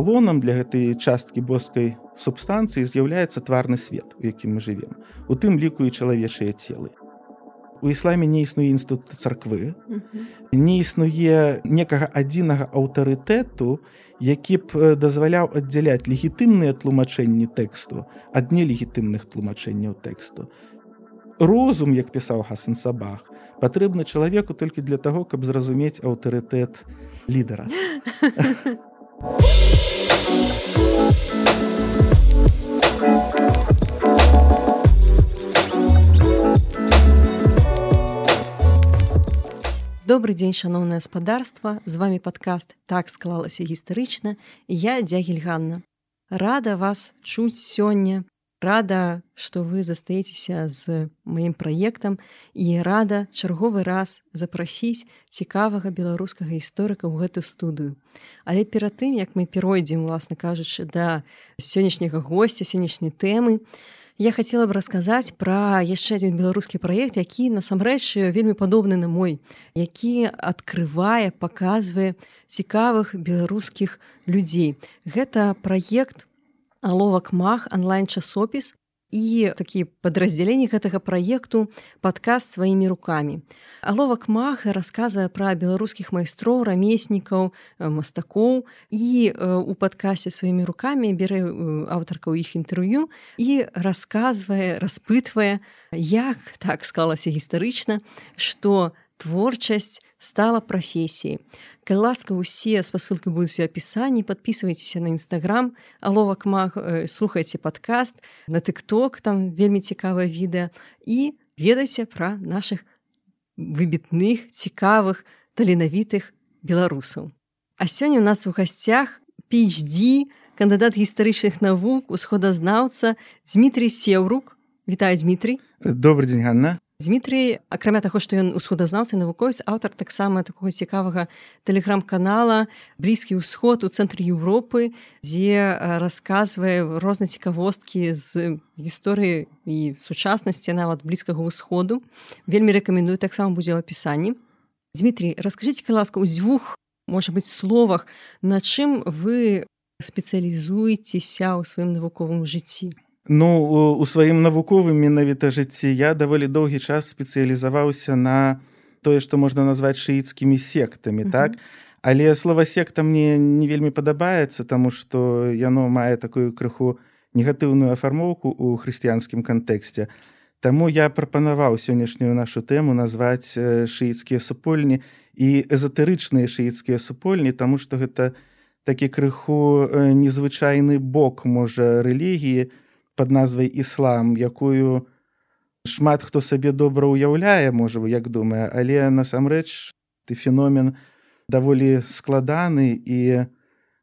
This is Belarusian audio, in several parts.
эталонам для гэтай часткі боскай субстанцыі з'яўляецца тварны свет, у якім мы жывем, у тым ліку і чалавечыя целы. У ісламе не існуе інстытут царквы, не існуе некага адзінага аўтарытэту, які б дазваляў аддзяляць легітымныя тлумачэнні тэксту ад нелегітымных тлумачэнняў тэксту. Розум, як пісаў Хасан Сабах, патрэбны чалавеку толькі для таго, каб зразумець аўтарытэт лідара. Добры дзень шаноўнае гаспадарства з вами падкаст так склалася гістарычна я дзягель Ганна. Рада вас чуць сёння рада што вы застаецеся з маім праектам і рада чарговы раз запрасіць цікавага беларускага гісторыка ў гэту студыю. Але перад тым як мы перайдзем уласна кажучы да сённяшняга госця сённяшняй тэмы я хотела бы расказаць пра яшчэ адзін беларускі праект які насамрэч вельмі падобны на мой які открывае показвае цікавых беларускіх людзей. Гэта праект аловак мах онлайн часопіс і такі падраздзяленні гэтага праекту падкаст сваімі рукамі. Аловак Мага расказвае пра беларускіх майстроў, рамеснікаў, мастакоў і у падкасе сваімі рукамі бярэ аўтарка ў іх інтэрв'ю і расказвае, распытвае, як так склалася гістарычна, што творчасць стала прафесіяй. Калі ласка усе спасылкі будуць у апісанні, подписывайтеся на нстаграм, аловак маг э, слухайце падкаст, на тыкток там вельмі цікавае відэа і ведайце пра наших выбітных, цікавых, таленавітых беларусаў. А сёння у нас у гасцях PhD, кандыдат гістарычных навук, усходазнаўца Дмітрий Сеўрук. Вітаю Дмітрий. Добрый дзень Ганна. Дмітрый акрамя таго што ён усходазнаўцы навуковец аўтар таксама такого цікавага тэлеграм-канала блізкі ўсход у цэнтры Еўропы дзе расказвае розна цікавосткі з гісторыі і сучаснасці нават блізкага ўсходу. Вельмі рэкамендую таксама будзе ў апісанні. Дмітрий раскажыце ласка ў дзвюх можа быть словах на чым вы спецыялізуецеся ў сваім навуковым жыцці Ну у сваім навуковым менавіта жыцці я даволі доўгі час спецыялізаваўся на тое, што можна назваць шыіцкімі сектамі uh -huh. так. Але слова секта мне не вельмі падабаецца, таму што яно мае такую крыху негатыўную афармоўку ў хрысціянскім кантэксце. Таму я прапанаваў сённяшнюю нашу тэму назваць шыіцкія супольні і эзотэрычныя шыіцкія супольні, таму што гэта такі крыху незвычайны бок можа рэлігіі, под назвай іслам якую шмат хто сабе добра ўяўляе можа як думае але насамрэч ты феномен даволі складаны і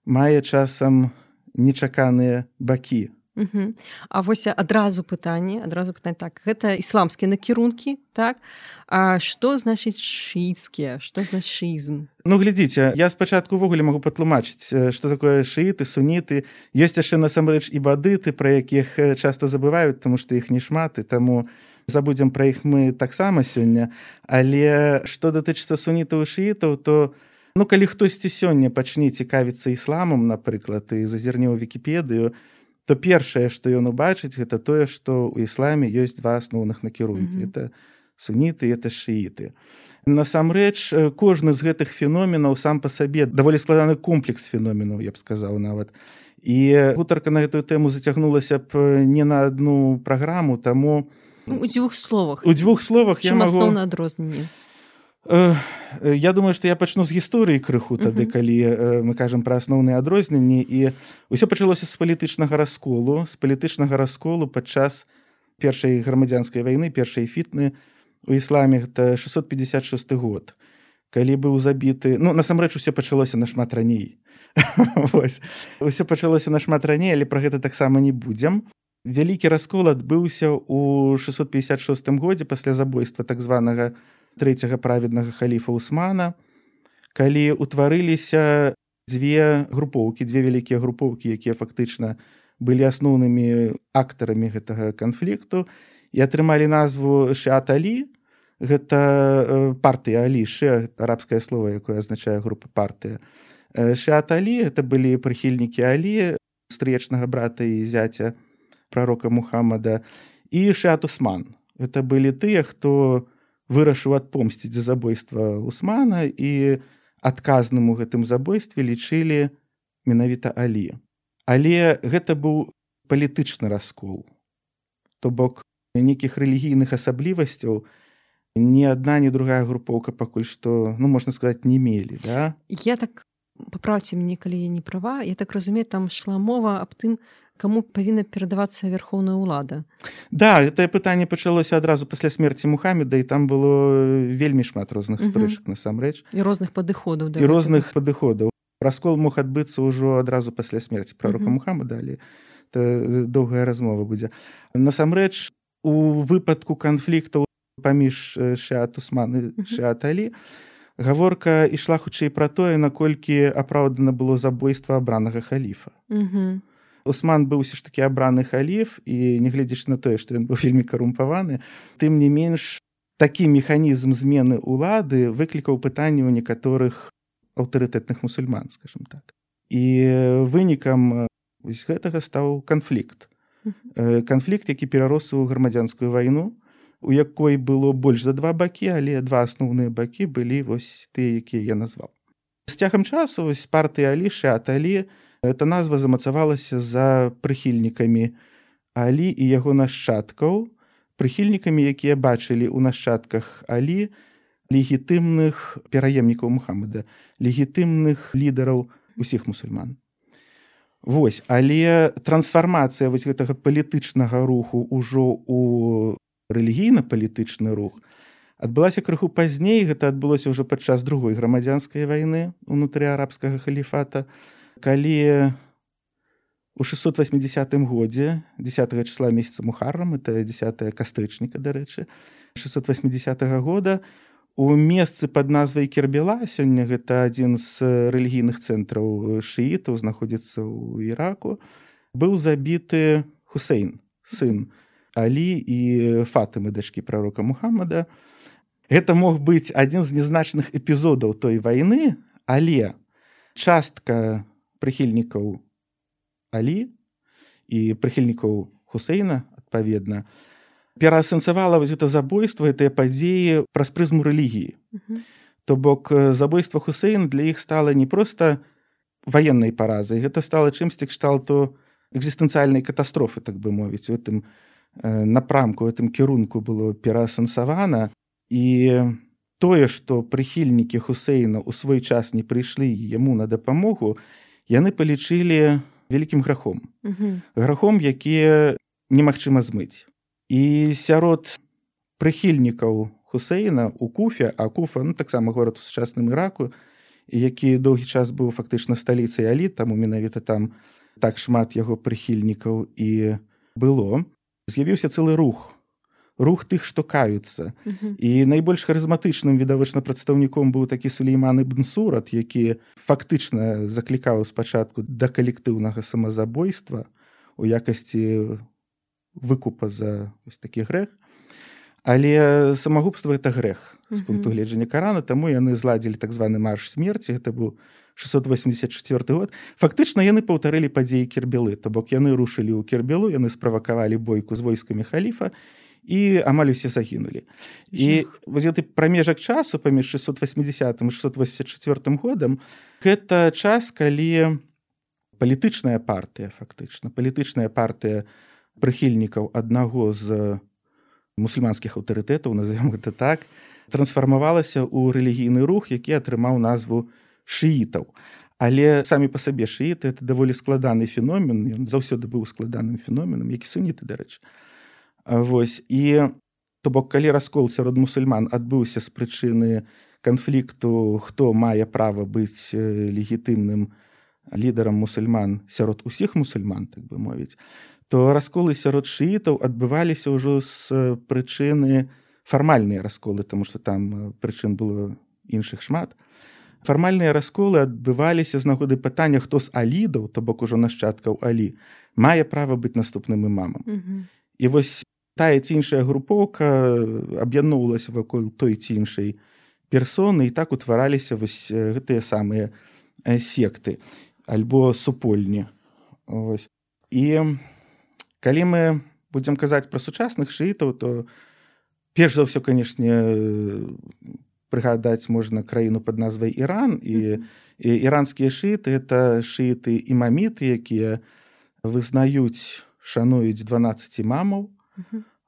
мае часам нечаканыя бакі Угу. А вось адразу пытанне адразу пытань так гэта ісламскія накірункі так? А што значыць шыіцкія? Што значит шыізм? Ну глядзіце я спачатку увогуле магу патлумачыць што такое шыіты суніты. Ёсць яшчэ насамрэч і бадыты пра якіх часта забываюць таму што іх не шмат і таму забудзем пра іх мы таксама сёння. Але што датычыцца сунітаў шыітаў то ну калі хтосьці сёння пачне цікавіцца ісламам напрыклад і зазірне ў вікіпедыю то то першае што ён убачыць гэта тое што ў ісламе ёсць два асноўных накірункі. Mm -hmm. это суніты это шыіты. Насамрэч кожны з гэтых феноменаў сам па сабе даволі складаны комплекс феноменаў я б сказаў нават. І гутарка на гэтую тэму зацягнулася б не на одну праграму таму ну, у дзвюх словах. У дзвюх словах я магу на адрозненне Я думаю, што я пачну з гісторыі крыху тады, uh -huh. калі мы кажам пра асноўныя адрозненні і ўсё пачалося з палітычнага расколу, з палітычнага расколу падчас першай грамадзянскай вайны, першай фітны у ісламе гэта 656 год. Калі быў забіты, ну насамрэч усё пачалося нашмат раней. Усё пачалося нашмат раней, але пра гэта таксама не будзем. Вялікі раскол адбыўся ў 656 годзе пасля забойства так званага трэцяга праведнага халіфа Усмана, калі ўтварыліся дзве групоўкі, дзве вялікія групоўкі, якія фактычна былі асноўнымі актарамі гэтага канфлікту і атрымалі назву шаталі. Гэта партыя алішы арабскае слово, якое азначае група партыя. шат алі это былі прыхільнікі алі стречнага брата і зяця пророка мухаммада і шат усман это былі тыя хто вырашыў адпомсціць за забойства усмана і адказным у гэтым забойстве лічылі менавіта алі. Але гэта быў палітычны раскол. То бок нейкіх рэлігійных асаблівасцяў ні адна ні другая групоўка пакуль што ну можна сказаць не мелі да? Я так паправце мне калі я не права. Я так разумею там шла мова аб тым каму павінна перадавацца вярхоўная ўлада. Да это пытанне пачалося адразу пасля смерти мухаммеда і там было вельмі шмат розных спрэчак насамрэч. І розных падыходаў да і розных падыходаў. Раскол мог адбыцца ўжо адразу пасля смерти пророка мухаммада але доўгая размова будзе. Насамрэч у выпадку канфліктаў паміж шат усманы шаталі гаворка ішла хутчэй пра тое наколькі апраўдана было забойства абранага халіфа. Усман быў ўсё ж такі абраны халіф і нягледзяч на тое што ён быў вельмі карумпаваны тым не менш такі механізм змены ўлады выклікаў пытанне ў некаторых аўтарытэтных мусульман скажем так. І вынікам вось гэтага стаў канфлікт. Канфлікт які перарос у грамадзянскую вайну у якой было больш за два бакі але два асноўныя бакі былі вось тыя якія я назваў. З цягам часу вось партыя алішы аталі эта назва замацавалася за прыхільнікамі алі і яго нашчадкаў. Прыхільнікамі якія бачылі ў нашчадках алі легітымных пераемнікаў мухаммада легітымных лідараў усіх мусульман. Вось але трансфармацыя вось гэтага палітычнага руху ўжо у рэлігійна-палітычны рух. Адбылася крыху пазней гэта адбылося ўжо падчас другой грамадзянскай вайны унутры арабскага халіфата. Калі у 680 годзе 10 числа месяца мухаррам это 10 кастрычніка дарэчы 680 -го года у месцы под назвай кербела сёння гэта адзін з рэлігійных цэнтраў шыітаў знаходзіцца ў іраку быў забіты хусейн сын алі і фатымы дачкі прарока мухаммада. Гэта мог быць адзін з нязначных эпізодаў той вайны але частка прыхільнікаў алі і прыхільнікаў хусейна адпаведна пераасэнсавала вось гэта забойства гэтыя падзеі праз прызму рэлігіі то бок забойства хусейн для іх стала не проста ваеннай паразай гэта стала чымсьці кшталту экзістэнцыяльнай катастрофы так бы мовіць у гэтым напрамку гэтым кірунку было пераасэнсавана і тое што прыхільнікі хусейна ў свой час не прыйшлі яму на дапамогу яны палічылі вялікім грахом грахом якія немагчыма змыць. І сярод прыхільнікаў хусейна у куфе а куфа ну, таксама горад у сучасным іраку які доўгі час быў фактычна сталіцай алі таму менавіта там так шмат яго прыхільнікаў і было з'явіўся цэлы рух. Рух тых што каюцца. Uh -huh. і найбольш харызматычным відавочна прадстаўніком быў такі сулейманы бнсурат які фактычна заклікаў спачатку да калектыўнага самазабойства у якасці выкупа за ось такі грэх але самагубства это грэх з пункту гледжання карана таму яны зладзілі так званы марш смерти. Это быў 684 год. Фактычна яны паўтарылі падзеі кербелы. То бок яны рушылі ў кербелу яны справакавалі бойку з войскамі халіфа і амаль усе загінулі. І вось гэты прамежак часу паміж 680 684 годам гэта час калі палітычная партыя фактычна палітычная партыя прыхільнікаў аднаго з мусульманскіх аўтарытэтаў назовем гэта так трансфармавалася ў рэлігійны рух які атрымаў назву шыітаў. Але самі па сабе шыіты это даволі складаны феномен ён заўсёды быў складаным феноменам які суніты дарэчы. Вось і то бок калі раскол сярод мусульман адбыўся з прычыны канфлікту хто мае права быць легітымным лідарам мусульман сярод усіх мусульман так бы мовіць то расколы сярод шыітаў адбываліся ўжо з прычыны фармальныя расколы тому что там прычын было іншых шмат фармальныя расколы адбываліся з нагоды пытання хто з алідаў то бок ужо нашчадкаў алі мае права быць наступным імамам mm -hmm. і вось тая ці іншая групоўка аб'ядноўвалася вакол той ці іншай персоны і так утвараліся вось гэтыя самыя секты альбо супольні Ось. і калі мы будзем казаць пра сучасных шыітаў то перш за ўсё канешне прыгадаць можна краіну под назвай Іран. І, і іранскія шыты это шыты і маміты якія вызнаюць шануюць 12 мамаў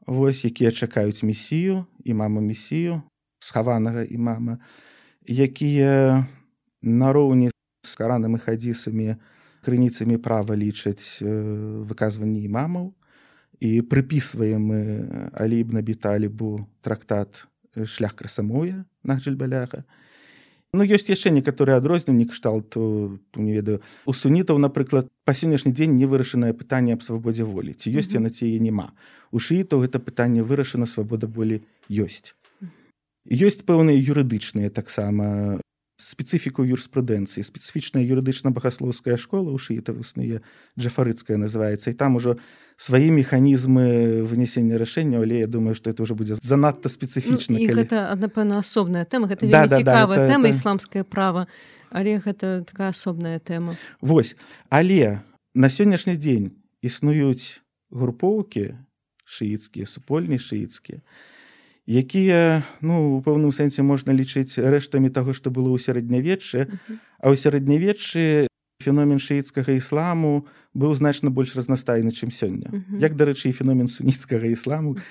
вось якія чакаюць місію і мама місію схаванага і мама якія нароўні з каранам і хадзісамі крыніцамі права лічаць выказванні імамаў і прыпісваем мы алібна біталібу трактат шлях красамоя нахджельбаляха Ну ёсць яшчэ некаторыя адрозненні кшталту не ведаю. У сунітаў напрыклад па сённяшні дзень не вырашанае пытанне аб свабодзе волі. Ці ёсць яна ці няма. У шыітаў гэта пытанне вырашана свабода болі ёсць. Ёсць пэўныя юрыдычныя таксама спецыфіку юрспрудэнцыі спецыфічная юрыдычна-багаслоўская школа ў шыіта існуе джафарыцкая называецца і там ужо свае механізмы вынесення рашэння але я думаю что это уже будзе занадта спецыфічна ну, калі... гэта напэўна асобная тэма гэта да, да, цікавая да, тэма это... ісламскае права але гэта такая асобная тэма Вось. Але на сённяшні дзень існуюць групоўкі шыіцкія супольні шыіцкія якія ну у пэўным сэнсе можна лічыць рэштамі таго што было ў сярэднявеччы. А ў сярэднявеччы феномен шыіцкага ісламу быў значна больш разнастайны чым сёння. Як дарэчы і феномен суніцкага ісламу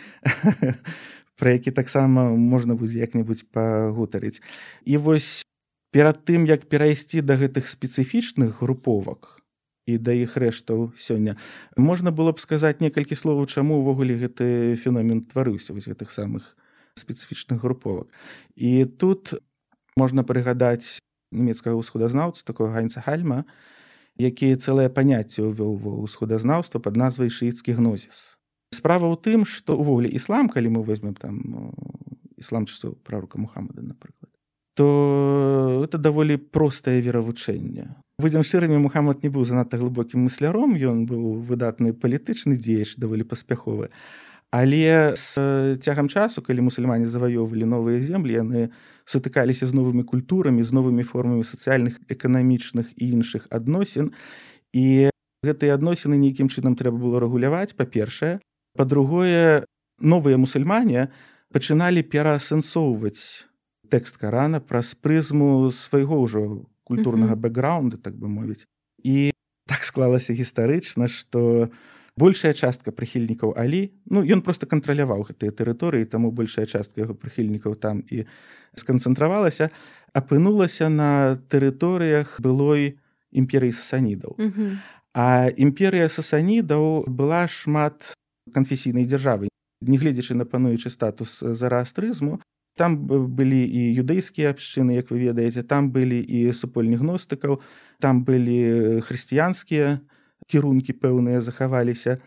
пра які таксама можна будзе як-небудзь пагутарыць. І вось перад тым як перайсці да гэтых спецыфічных груповак і да іх рэштаў сёння можна было б сказаць некалькі словаў чаму ўвогуле гэты феномен тварыўся вось гэтых самых спецыфічных груповак. І тут можна прыгадаць нямецкага ўсходазнаўца такого ганьца хальма які цэлае паняцце ўвёў ва ўсходазнаўства под назвай шыіцкі гнозіс. Справа ў тым што ўвогуле іслам калі мы возьмем там іслам часу прарука мухаммада напрыклад то это даволі простае веравучэнне. Будзем шчырымі мухаммад не быў занадта глыбокім мысляром ён быў выдатны палітычны дзеяч даволі паспяховы Але з цягам часу, калі мусульмане заваёўвалі новыя землі, яны сутыкаліся з новымі культурамі, з новымі формамі сацыяльных, эканамічных і іншых адносін. І гэтыя адносіны нейкім чынам трэба было рэгуляваць, па-першае. Па-другое, новыя мусульмане пачыналі пераасэнсоўваць тэкст карана праз прызму свайго ўжо культурнага бэкграунда, так бы мовіць. І так склалася гістарычна, што, большая частка прыхільнікаў алі ну ён просто кантраляваў гэтыя тэрыторыі таму большая частка яго прыхільнікаў там і сканцэнтравалася апынулася на тэрыторыях былой імперыі сасанідаў mm -hmm. а імперыя сасанідаў была шмат канфесійнай дзяржавы нягледзячы на пануючы статус зараастрызму там былі і юдэйскія абшчыны як вы ведаеце там былі і супольні гностыкаў там былі хрысціянскія кірункі пэўныя захаваліся.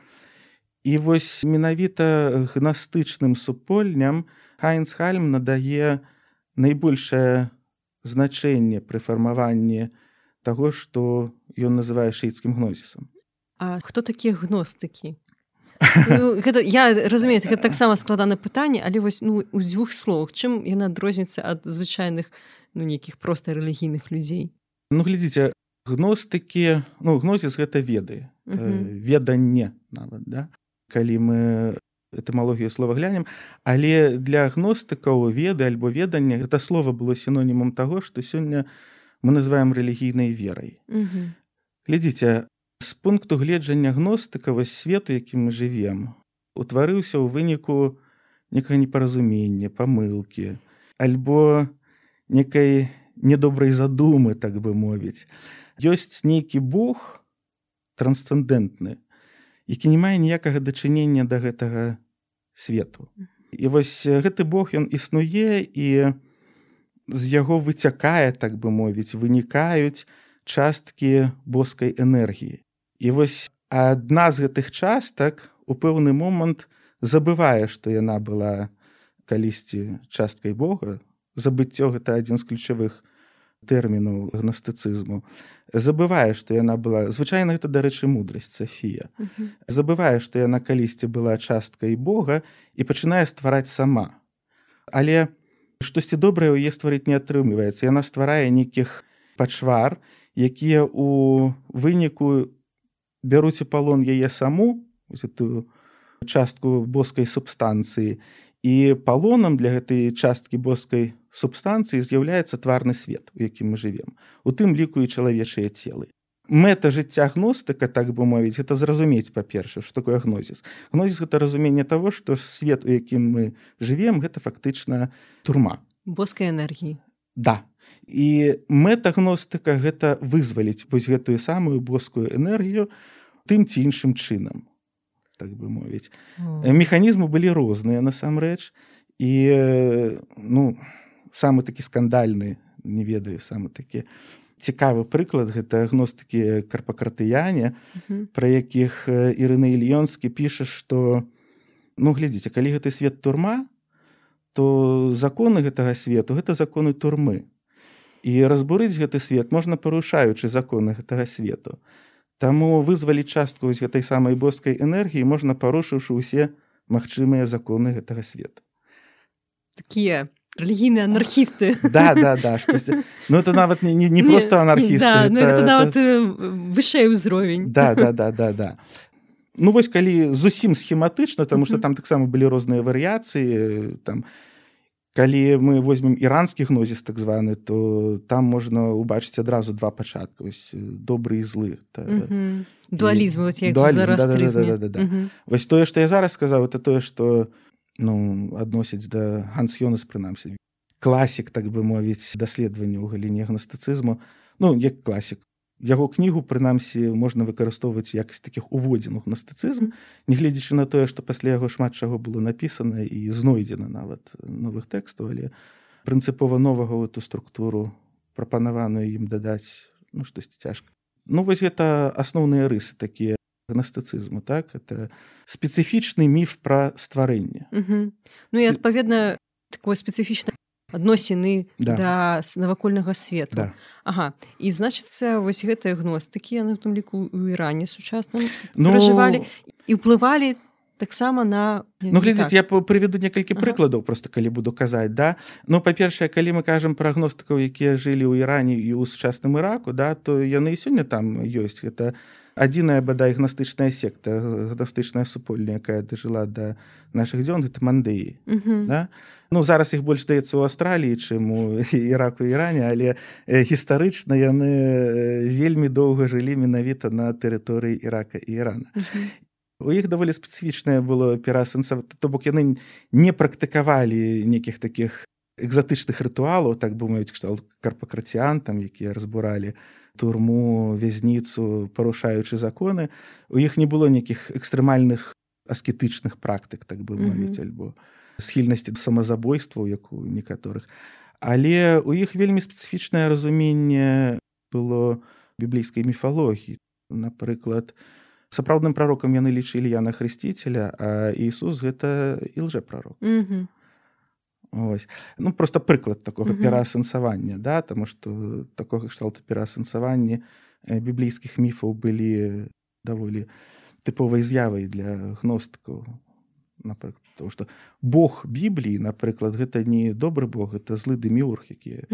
І вось менавіта гнастычным супольням Хайнцхальм надае найбольшае значэнне пры фармаванні таго, што ён называе шыіцкім гнозісам. А хто такія гностыкі? ну, гэта, я разумею гэта таксама складана пытанне але вось ну у дзвюх словах чым яна адрозніваецца ад звычайных ну нейкіх проста рэлігійных людзей ну глядзіце гностыкі ну гнозіс гэта веды mm -hmm. веданне нават да калі мы этымалогію слова глянем але для гностыкаў веды альбо ведання гэта слова было сінонімам таго што сёння мы называем рэлігійнай верай mm -hmm. глядзіце з пункту гледжання гностыкава свету якім мы жывем утварыўся ў выніку некае непаразумення памылкі альбо некай недобрай задумы так бы мовіць ёсць нейкі бог трансцэндэнтны які не мае ніякага дачынення да гэтага свету. І вось гэты бог ён існуе і з яго выцякае так бы мовіць вынікаюць часткі боскай энергіі. І вось адна з гэтых частак у пэўны момант забывае што яна была калісьці часткай бога. Забыццё гэта адзін з ключавых тэрміну гнастыцызму забывае што яна была звычайна гэта дарэчы мудрасць Сафія забывае што яна калісьці была часткай Бога і пачынае ствараць сама. Але штосьці добрае ў яе стварыць не атрымліваецца яна стварае нейкіх пачвар якія у выніку бяруць у палон яе саму тую частку боскай субстанцыі і палонам для гэтай часткі боскай субстанцыі з'яўляецца тварны свет у якім мы жывем у тым ліку і чалавечыя целы. Мэта жыцця гностыка так бы мовіць это зразумець па-перша что такое гнозіс. Гнозіс гэта разуменне того что свет у якім мы жывем гэта фактычна турма. Боскай энергіі. Да. І мэта гностыка гэта вызваліць вось гэтую самую боскую энергію тым ці іншым чынам так бы мовіць. Механізмы былі розныя насамрэч і ну самы такі скандальны не ведаю самы такі цікавы прыклад. Гэта агностыкі карпакратыяне пра якіх ірына ільёнскі піша што ну глядзіце калі гэты свет турма то законы гэтага свету гэта законы турмы. І разбурыць гэты свет можна парушаючы законы гэтага свету. Таму вызваліць частку вось гэтай самай боскай энергіі можна парушыўшы ўсе магчымыя законы гэтага свету такія рэлігійныя анархісты да да да штосьці ну это нават не, не, не просто анархісты да, это, это нават это... вышэй ўзровень да да да да да. Ну вось калі зусім схематычна тому что там таксама былі розныя варыяцыі там калі мы возьмем іранскі гнозіс так званы то там можна убачыць адразу два пачатка вось добры і злы та... дуалізм вось тое што я зараз сказаў это тое што ну адносіць да гансёнас прынамсі. Класік так бы мовіць даследаванне ў галіне гнастыцызму. Ну як класік. Яго кнігу прынамсі можна выкарыстоўваць якасць такіх уводзін у гнастыцызм нягледзячы на тое што пасля яго шмат чаго было напісана і знойдзена нават новых тэкстаў але прынцыпова новага эту структуру прапанаваную ім дадаць ну штосьці цяжка. Ну вось гэта асноўныя рысы такія гнастыцызму так? Это спецыфічны міф пра стварэнне ну і адпаведна такое спецыфічна адносіны да, да навакольнага свету да. Ага. І значыцца вось гэтыя гностыкі яны ў тым ліку ў іране сучасным ну... пражывалі і ўплывалі таксама на ну глядзіць так. я прыведу некалькі ага. прыкладаў просто калі буду казаць да? Ну па-першае калі мы кажам пра гностыкаў якія жылі ў іране і ў сучасным іраку да то яны і сёння там ёсць. Гэта адзіная бадай гнастычная секта гнастычная супольня якая дажыла да наших дзён гэта мандыі да? ну зараз іх больш даецца ў аўстраліі чым у іраку іране але гістарычна яны вельмі доўга жылі менавіта на тэрыторыі ірака і ірана. У іх даволі спецыфічнае было перасэнса то бок яны не практыкавалі нейкіх таких экзатычных рытуалаў так бы маюць кшталт карпакрацыянтам якія разбуралі турму вязніцу парушаючы законы у іх не было нейкіх экстрэмальных аскетычных практык так бы мовіць mm -hmm. альбо схільнасці да самазабойстваў як у некаторых але у іх вельмі спецыфічнае разуменне было біблійскай міфалогіі напрыклад сапраўдным прарокам яны лічылі яна хрысціцеля а Ісус гэта і лжэ прарок mm -hmm. Ось. Ну просто прыклад такога пераасэнсавання да таму што такога кшталту пераасэнсаванні біблійскіх міфаў былі даволі тыповай з'явай для гностыкаў напрыклад того што Бог бібліі напрыклад гэта не добры Бог это злы дэміург які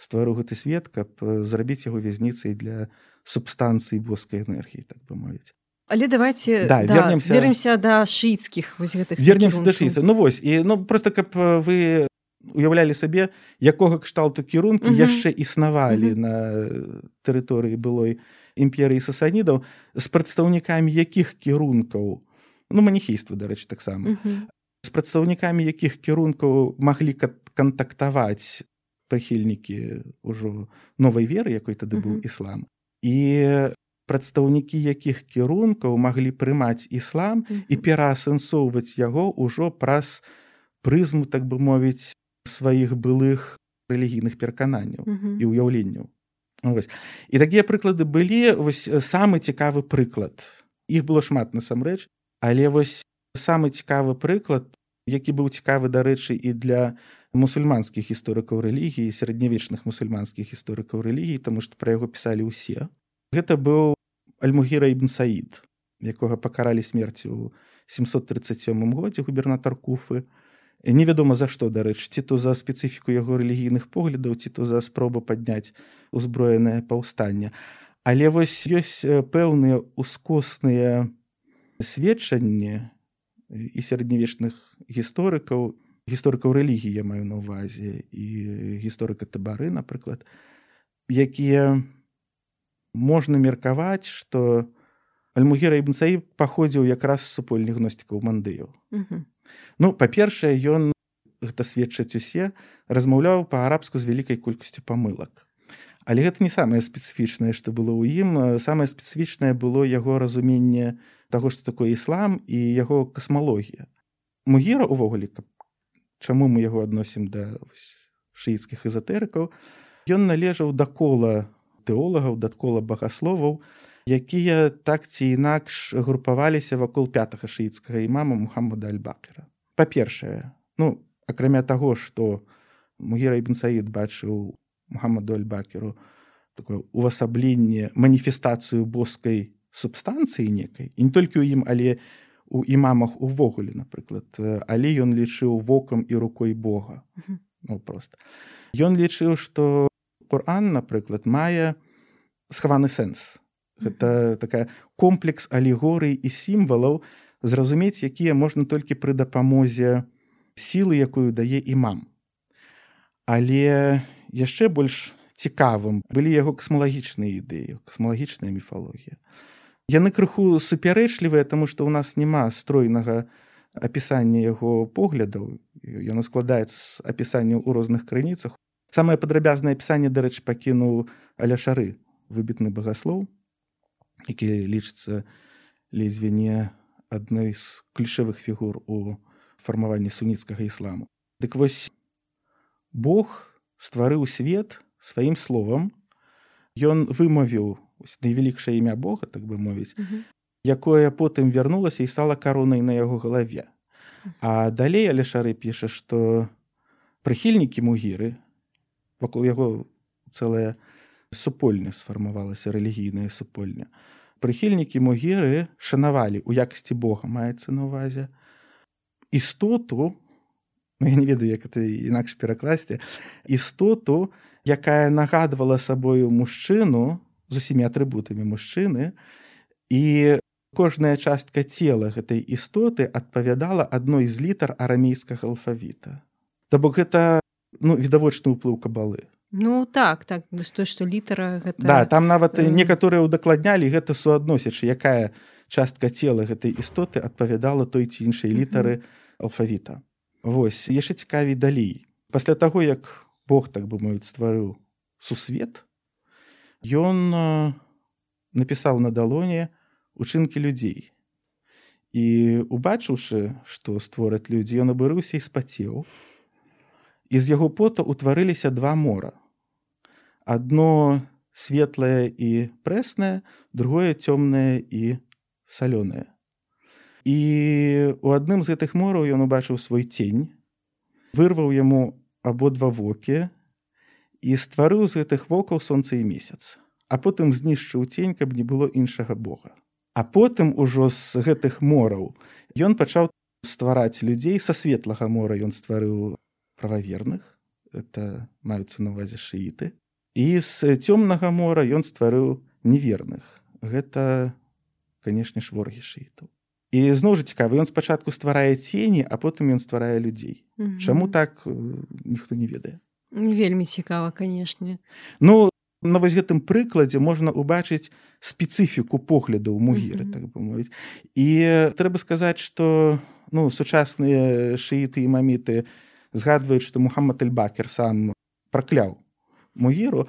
стварыў гэты свет каб зрабіць яго вязніцай для субстанцыі боскай энергіі так бы мовіць але давайте да, да, вернемся вернемся да шыіцкіх вось гэтых вернемся да шыйца ну вось і ну просто каб вы уяўлялі сабе якога кшталту кірункі яшчэ існавалі на тэрыторыі былой імперыі сасанідаў з прадстаўнікамі якіх кірункаў? Ну маніхейства дарэчы таксама. З прадстаўнікамі якіх кірункаў маглі кантактаваць прыхільнікі ўжо новай веры якой тады быў іслам. І прадстаўнікі якіх кірункаў маглі прымаць іслам і пераасэнсоўваць яго ўжо праз прызму так бы мовіць сваіх былых рэлігійных перакананняў mm -hmm. і ўяўленняў Вось. і такія прыклады былі вось самы цікавы прыклад іх было шмат насамрэч але вось самы цікавы прыклад які быў цікавы дарэчы і для мусульманскіх гісторыкаў рэлігіі сярэднявечных мусульманскіх гісторыкаў рэлігіі таму што пра яго пісалі ўсе гэта быў альмугіра ібн саід якога пакаралі смерцю ў 737 годзе губернатар куфы. Невядома за што дарэч ці то за спецыфіку яго рэлігійных поглядаў ці то за спробу падняць узброенае паўстанне. Але вось ёсць пэўныя ускосныя сведчанні і сярэднявечных гісторыкаў гісторыкаў рэлігіі я маю на ўвазе і гісторыка табары напрыклад якія можна меркаваць што альмугера ібнцаі паходзіў якраз супольных гностікаў мандыяў ну па-першае ён гэта сведчаць усе размаўляў па-арабску з вялікай колькасцю памылак. Але гэта не самае спецыфічнае што было ў ім. Самае спецыфічнае было яго разуменне таго што такое іслам і яго касмалогія. Мугера увогуле каб чаму мы яго адносім да шыіцкіх эзотэрыкаў ён належаў да кола тэолагаў дакола багасловаў якія так ці інакш групаваліся вакол пятага шыіцкага імама мухаммада альбакера па-першае ну акрамя таго што мугера ібнсаід бачыў мухаммаду альбакеру такое увасабленне маніфестацыю боскай субстанцыі некай і не толькі ў ім але у імамах увогуле напрыклад. Але ён лічыў вокам і рукой Бога. Ну просто ён лічыў што Коран напрыклад мае схаваны сэнс гэта такая комплекс алегорый і сімвалаў зразумець якія можна толькі пры дапамозе сілы якую дае імам. Але яшчэ больш цікавым былі яго касмалагічныя ідэі касмалагічная міфалогія яны крыху супярэчлівыя таму што ў нас няма стройнага апісання яго поглядаў яно складаецца з апісання ў розных крыніцах самае падрабязнае апісанне дарэч пакінуў аляшары выбітны багаслоў які лічыцца ледзьве не адной з ключавых фігур у фармаванні суніцкага ісламу. Дык вось Бог стварыў свет сваім словам. Ён вымавіў найвялікшае імя Бога, так бы мовіць, якое потым вярнулася і стала каронай на яго галаве. А далей Алешары піша, што прыхільнікі мугіры вакол яго цэлая супольня сфармавалася рэлігійная супольня прыхільнікі могеры шанавалі у якасці Бога маецца на увазе істоту ну, я не ведаю як это інакш перакласці істоту якая нагадвала сабою мужчыну з усімі атрыбутамі мужчыны і кожная частка цела гэтай істоты адпавядала адной з літар арамейскага алфавіта. То бок гэта ну відавочны ўплыў кабалы Ну так так той што літара гэта... да, там нават э... некаторыя ўдакладнялі гэта суадносячы якая частка цела гэтай істоты адпавядала той ці іншай літары алфавіта. Вось яшчэ цікавей далей. Пасля таго як Бог так бы мовіць стварыў сусвет ён напісаў на далоне учынкі людзей. І убачыўшы што створаць людзі ён абырыўся і спацеў. і з яго пота ўтварыліся два мора. Одно светлае і прэснае другое цёмнае і салёнае і у адным з гэтых мораў ён убачыў свой цень вырваў яму абодва вокі і стварыў з гэтых вокаў сонца і месяц. А потым знішчыў цень каб не было іншага бога. А потым ужо з гэтых мораў ён пачаў ствараць людзей са светлага мора ён стварыў прававерных это маюцца на увазе шыіты і з цёмнага мора ён стварыў неверных. Гэта канешне ж ворагі шыітаў і зноў жа цікавы ён спачатку стварае цені а потым ён стварае людзей Чаму так ніхто не ведае вельмі цікава канешне ну на вось гэтым прыкладзе можна ўбачыць спецыфіку поглядаў мугеры mm -hmm. так бы мовіць. І трэба сказаць што ну сучасныя шыіты і маміты не згадваюць што мухаммад эльбакер сам пракляў мугіру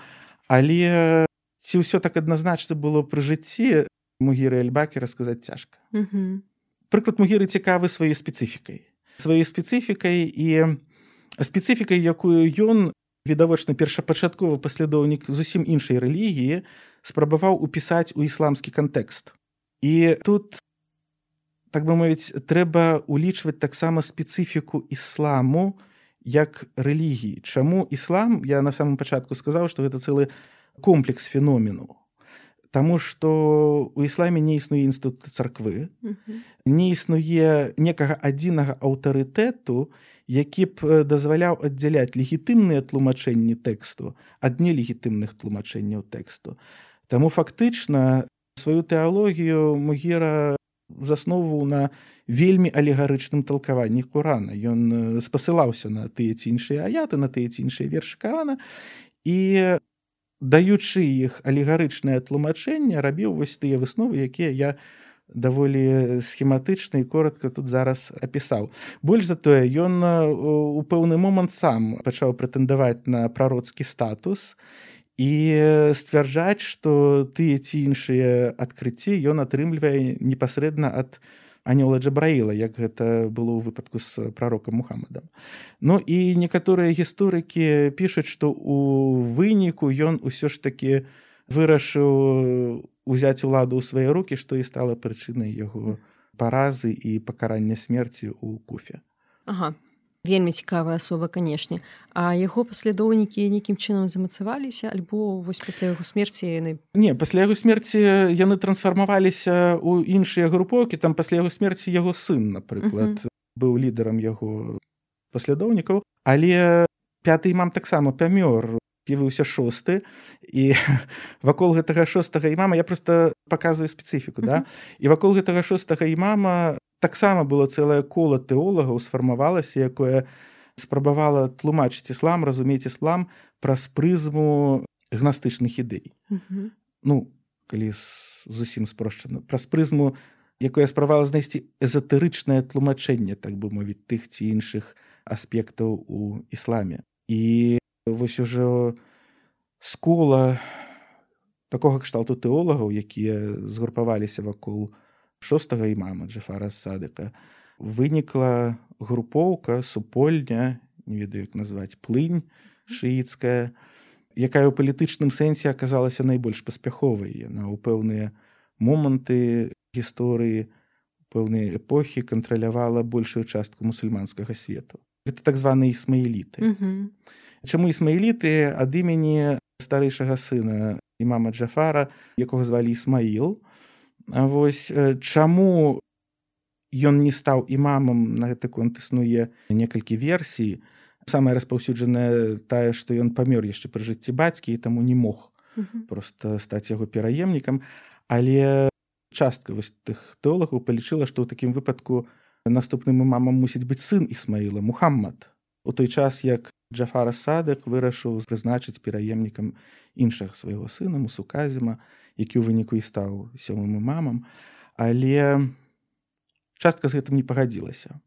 але ці ўсё так адназначна было пры жыцці мугіры эльбакера сказаць цяжка. Прыклад мугіры цікавы сваёй спецыфікай. Сваёй спецыфікай і спецыфікай якую ён відавочна першапачатковы паслядоўнік зусім іншай рэлігіі спрабаваў упісаць у ісламскі кантэкст. І тут так бы мовіць трэба улічваць таксама спецыфіку ісламу як рэлігіі. Чаму іслам? Я на самом пачатку сказаў што гэта цэлы комплекс феномену. Таму што у ісламе не існуе інстытут царквы, не існуе некага адзінага аўтарытэту, які б дазваляў аддзяляць легітымныя тлумачэнні тэксту ад нелегітымных тлумачэнняў тэксту. Таму фактычна сваю тэалогію Мугера засновваў на вельмі алегарычным талкаванні Курана. Ён спасылаўся на тыя ці іншыя аяты, на тыя ці іншыя вершы карана і даючы іх алегарычнае тлумачэнне рабіў вось тыя высновы, якія я даволі схематычна і коротко тут зараз апісаў. Больш за тое ён у пэўны момант сам пачаў прэтэндаваць на прароцкі статус і сцвярджаць, што тыя ці іншыя адкрыцці ён атрымлівае непасрэдна ад анёла Джабраіла, як гэта было ў выпадку з прарокам Мухаммадам. Ну і некаторыя гісторыкі пішуць, што ў выніку ён усё ж такі вырашыў узяць уладу ў свае рукі што і стала прычынай яго паразы і пакарання смерці ў куфе ага. Вельмі цікавая асоба канешне. А яго паслядоўнікі нейкім чынам замацаваліся альбо вось пасля яго смерці яны не пасля яго смерці яны трансфармаваліся ў іншыя групоўкі. Там пасля яго смерці яго сын напрыклад uh -huh. быў лідарам яго паслядоўнікаў. Але пятый мам таксама памёр з'явіўся шосты. І вакол гэтага шостага і мама я просто показываю спецыфіку да? І вакол гэтага шостага і мама таксама было цэлае кола тэолагаў сфармавалася якое спрабавала тлумачыць іслам разумець іслам праз прызму гнастычных ідэй. Ну калі зусім спрошчана праз прызму якое справала знайсці эзотэрычнае тлумачэнне так бы мовіць тых ці іншых аспектаў у ісламе. І вось ужо скола такога кшталту тэолагаў якія згрупаваліся вакол шостага імама джефара садыка вынікла групоўка супольня не ведаю як назваць плынь шыіцкая якая ў палітычным сэнсе аказалася найбольш паспяховай яна ў пэўныя моманты гісторыі пэўныя эпохі кантралявала большую частку мусульманскага свету гэта так званыя ісмаіліты mm -hmm. Чаму ісмаіліты ад імені старэйшага сына імама Джафара, якога звалі Ісмаіл. Вось чаму ён не стаў імамам на гэты конт існуе некалькі версій. Самая распаўсюджаная тая, што ён памёр яшчэ пры жыцці бацькі і таму не мог просто стаць яго пераемнікам. Але частка тых тэолагаў палічыла, што ў такім выпадку наступным імамам мусіць быць сын Ісмаіла Мухаммад. У той час як Джафара садак вырашыў прызначыць пераемнікам іншага свайго сына мусуказіма, які ў выніку і стаў сёмым мамам, але частка з гэтым не пагадзілася.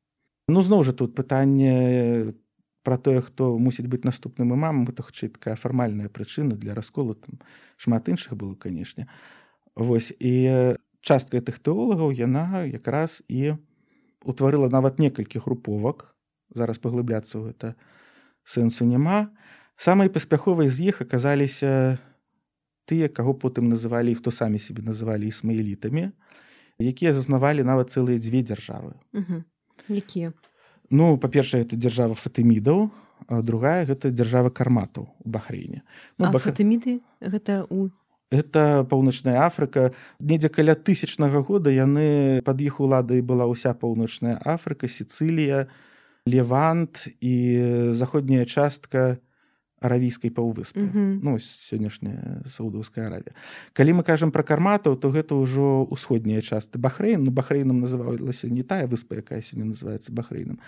Ну зноў жа тут пытанне пра тое, хто мусіць быць наступным імамам, гэта хутчэй такая фармальная прычына для расколу там шмат іншых было канешне. Вось і частка гэтых тэолагаў яна якраз і утварыла нават некалькі груповак зараз паглыбляцца ў гэта, сэнсу няма. Самай паспяховай з іх аказаліся тыя, каго потым называлі хто самі сябе называлі ісмаілітамі, якія зазнавалі нават цэлыя дзве дзяржавы. Якія? Ну, па-першае, гэта дзяржава фатымідаў, другая гэта дзяржава карматаў у бахрейне. Ну, бах... фатыміды гэта у Это паўночная Афрыка. Недзе каля тысячнага года яны пад іх уладай была ўся паўночная Афрыка, Сіцылія, левант і заходняя частка аравійскай паўвыспы mm -hmm. ну, сённяшняя саудаўская аравія калі мы кажам пра карматаў то гэта ўжо ўсходняя частка бахрейн ну бахрейнам называлася не тая выспа якая сёння называется бахрейнам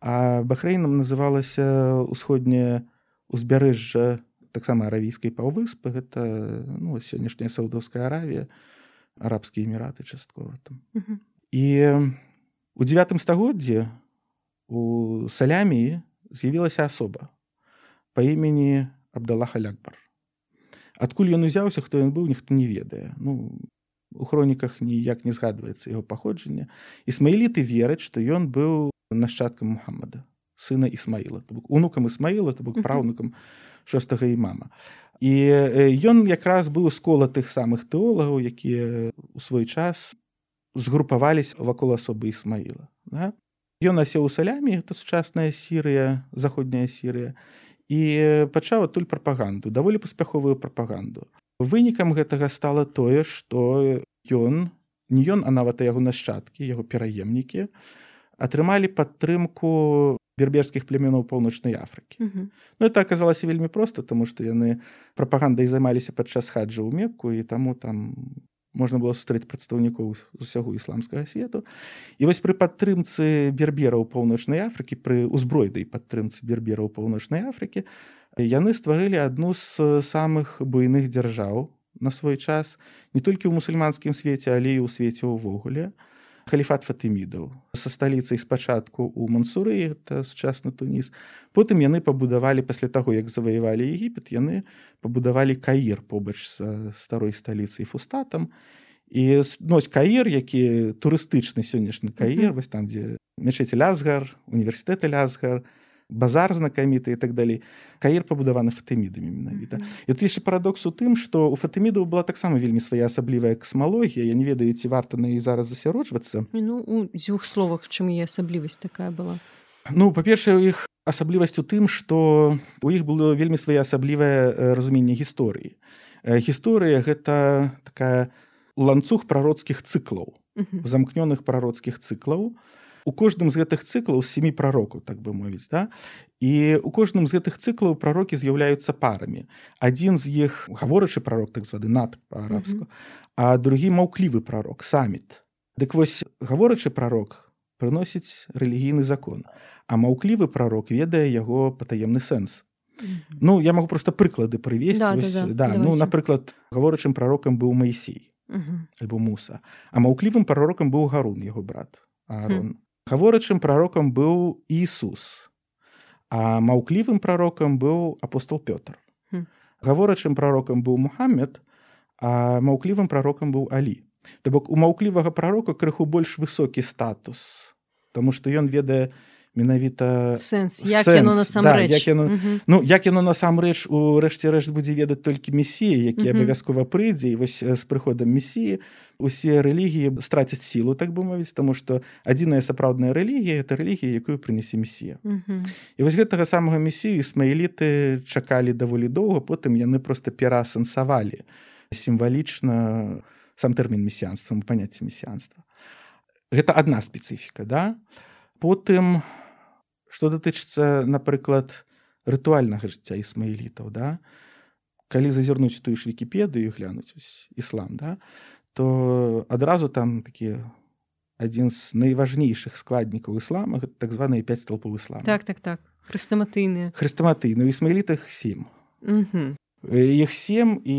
а бахрейнам называлася ўсходняе узбярэжжа таксама аравійскай паўвыспы гэта ну, сённяшняя саудаўская аравія арабскія эміраты часткова там. Mm -hmm. і у девятым стагоддзе у салямі з'явілася асоба па імені абдалаха лякбар. Адкуль ён узяўся хто ён быў ніхто не ведае ну у хроніках ніяк не згадваецца яго паходжанне ісмаіліты вераць што ён быў нашчадкам мухаммада сына ісмаіла унукам ісмаіла то бок праўнукам шостага імама і ён якраз быў скола тых самых тэолагаў якія у свой час згрупавались вакол асобы ісмаіла да? Ён насеў у салямі гэта сучасная сірыя заходняя сірыя і пачаў адтуль прапаганду даволі паспяховую прапаганду вынікам гэтага стала тое што ён не ён а нават яго нашчадкі яго пераемнікі атрымалі падтрымку берберскіх племянаў паўночнай Афрыкі Мгм. Ну это аказалася вельмі проста тому што яны прапагандай займаліся падчас хаджа ў мекку і таму там можна было сустрэць прадстаўнікоў з усяго ісламскага свету. І вось пры падтрымцы бербераў паўночнай Афрыкі пры ўзбройдай падтрымцы бербераў паўночнай Афрыкі яны стварылі адну з самых буйных дзяржаў на свой час не толькі ў мусульманскім свеце але і ў свеце ўвогуле халіфат фатымідаў. Са сталіцай спачатку ў мансуры это сучасны тунис. Потым яны пабудавалі пасля таго як заваявалі егіпет яны пабудавалі каір побач са старой сталіцай фустатам. І нось каір які турыстычны сённяшні каір Мгм. вось там дзе мечеці лязгар універсітэты лязгар базар знакаміты і так далей каір пабудаваны фатымідамі менавіта Мгм. І тут яшчэ парадокс у тым, што ў фатымідаў была таксама вельмі своеасаблівая касмалогія. Я не ведаю, ці варта на яе зараз засяроджвацца. І, ну у дзвюх словах чым яе асаблівасць такая была Ну па-першае, у іх асаблівасць у тым, што у іх было вельмі своеасаблівае э, разуменне гісторыі. Э, Гісторыя гэта такая ланцуг прароцкіх цыклаў, замкнёных прароцкіх цыклаў. У кожным з гэтых цыклаў сямі прарокаў, так бы мовіць. Да? І у кожным з гэтых цыклаў прарокі з'яўляюцца парамі. Адзін з іх гаворачы прарок так званы над па-арабску, а другі маўклівы прарок саміт. Дык вось гаворачы прарок прыносіць рэлігійны закон, а маўклівы прарок ведае яго патаемны сэнс. Ну я магу проста прыклады прывесці Да, да, Вось, да, да, ну давайте. напрыклад гаворачым прарокам быў Маісей альбо муса а маўклівым прарокам быў гарун яго брат Аарон гаворачым прарокам быў Ісус а маўклівым прарокам быў апостол Пётр Хм. гаворачым прарокам быў Мухаммед а маўклівым прарокам быў Алі То бок у маўклівага прарока крыху больш высокі статус Таму што ён ведае менавіта сэнс. Як сэнс, яно да, насамрэч як яно- Мгм. Ну як яно насамрэч у рэшце рэшт будзе ведаць толькі месія які Мгм. абавязкова прыйдзе. І вось з прыходам месіі усе рэлігіі страцяць сілу так бы мовіць таму што адзіная сапраўдная рэлігія это рэлігія якую прынесе месія. Мгм. і вось гэтага самага месію ісмаіліты чакалі даволі доўга потым яны проста пераасэнсавалі сімвалічна сам тэрмін месіянства паняцце месіянства. Гэта адна спецыфіка да? Потым што датычыцца напрыклад рытуальнага жыцця ісмаілітаў да? Калі зазірнуць тую ж вікіпедыю глянуць ось іслам да? То адразу там такі адзін з найважнейшых складнікаў іслама так званыя пяць столпаў іслама. Так так так. Хрыстаматыйныя. Хрыстаматыйны у ісмаілітах сем. Мгм. іх сем і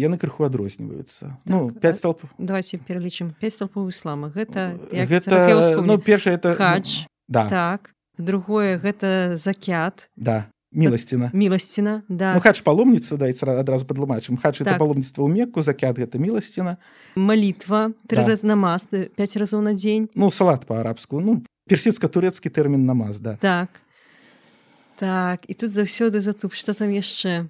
яны крыху адрозніваюцца. Ну Так, а- столп давайте пералічым. Пяць столпаў іслама. Гэта гэта ну першае это хадж да. Так другое гэта закят. Да міласціна міласціна да. Ну хадж паломніца дайце адразу падлумачым это Так. паломніцтва ў мекку закят гэта міласціна малітва тры Да. раз намаз э, пяць разоў на дзень ну салат па-арабску ну персідска-турэцкі тэрмін намаз да. Так. Так і тут заўсёды затуп что там яшчэ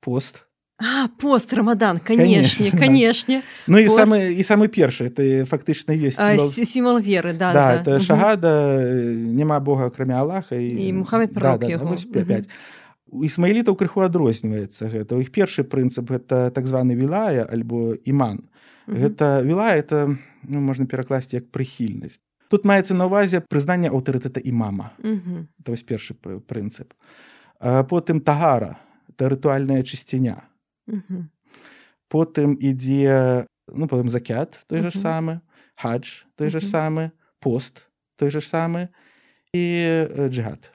пост а пост рамадан канешне канешне ну і Пост. самы і самы першы это фактычна ёсць сімвал- сі- сімвал веры да, да, да. это шагада э, няма бога акрамя Аллаха і, І Мухаммед прарок яго. вось Мгм. пя- пяць. у ісмаілітаў крыху адрозніваецца гэта у іх першы прынцып гэта так званы вілая альбо іман Мгм. гэта віла это ну, можна перакласці як прыхільнасць тут маецца на ўвазе прызнанне аўтарытэта імама Мгм. это вось першы пры- прынцып потым тагара это рытуальная чысціня Мгм. потым ідзе ну потым закят той же ж Мгм. самы хадж той же ж Мгм. самы пост той же ж самы і э, джихад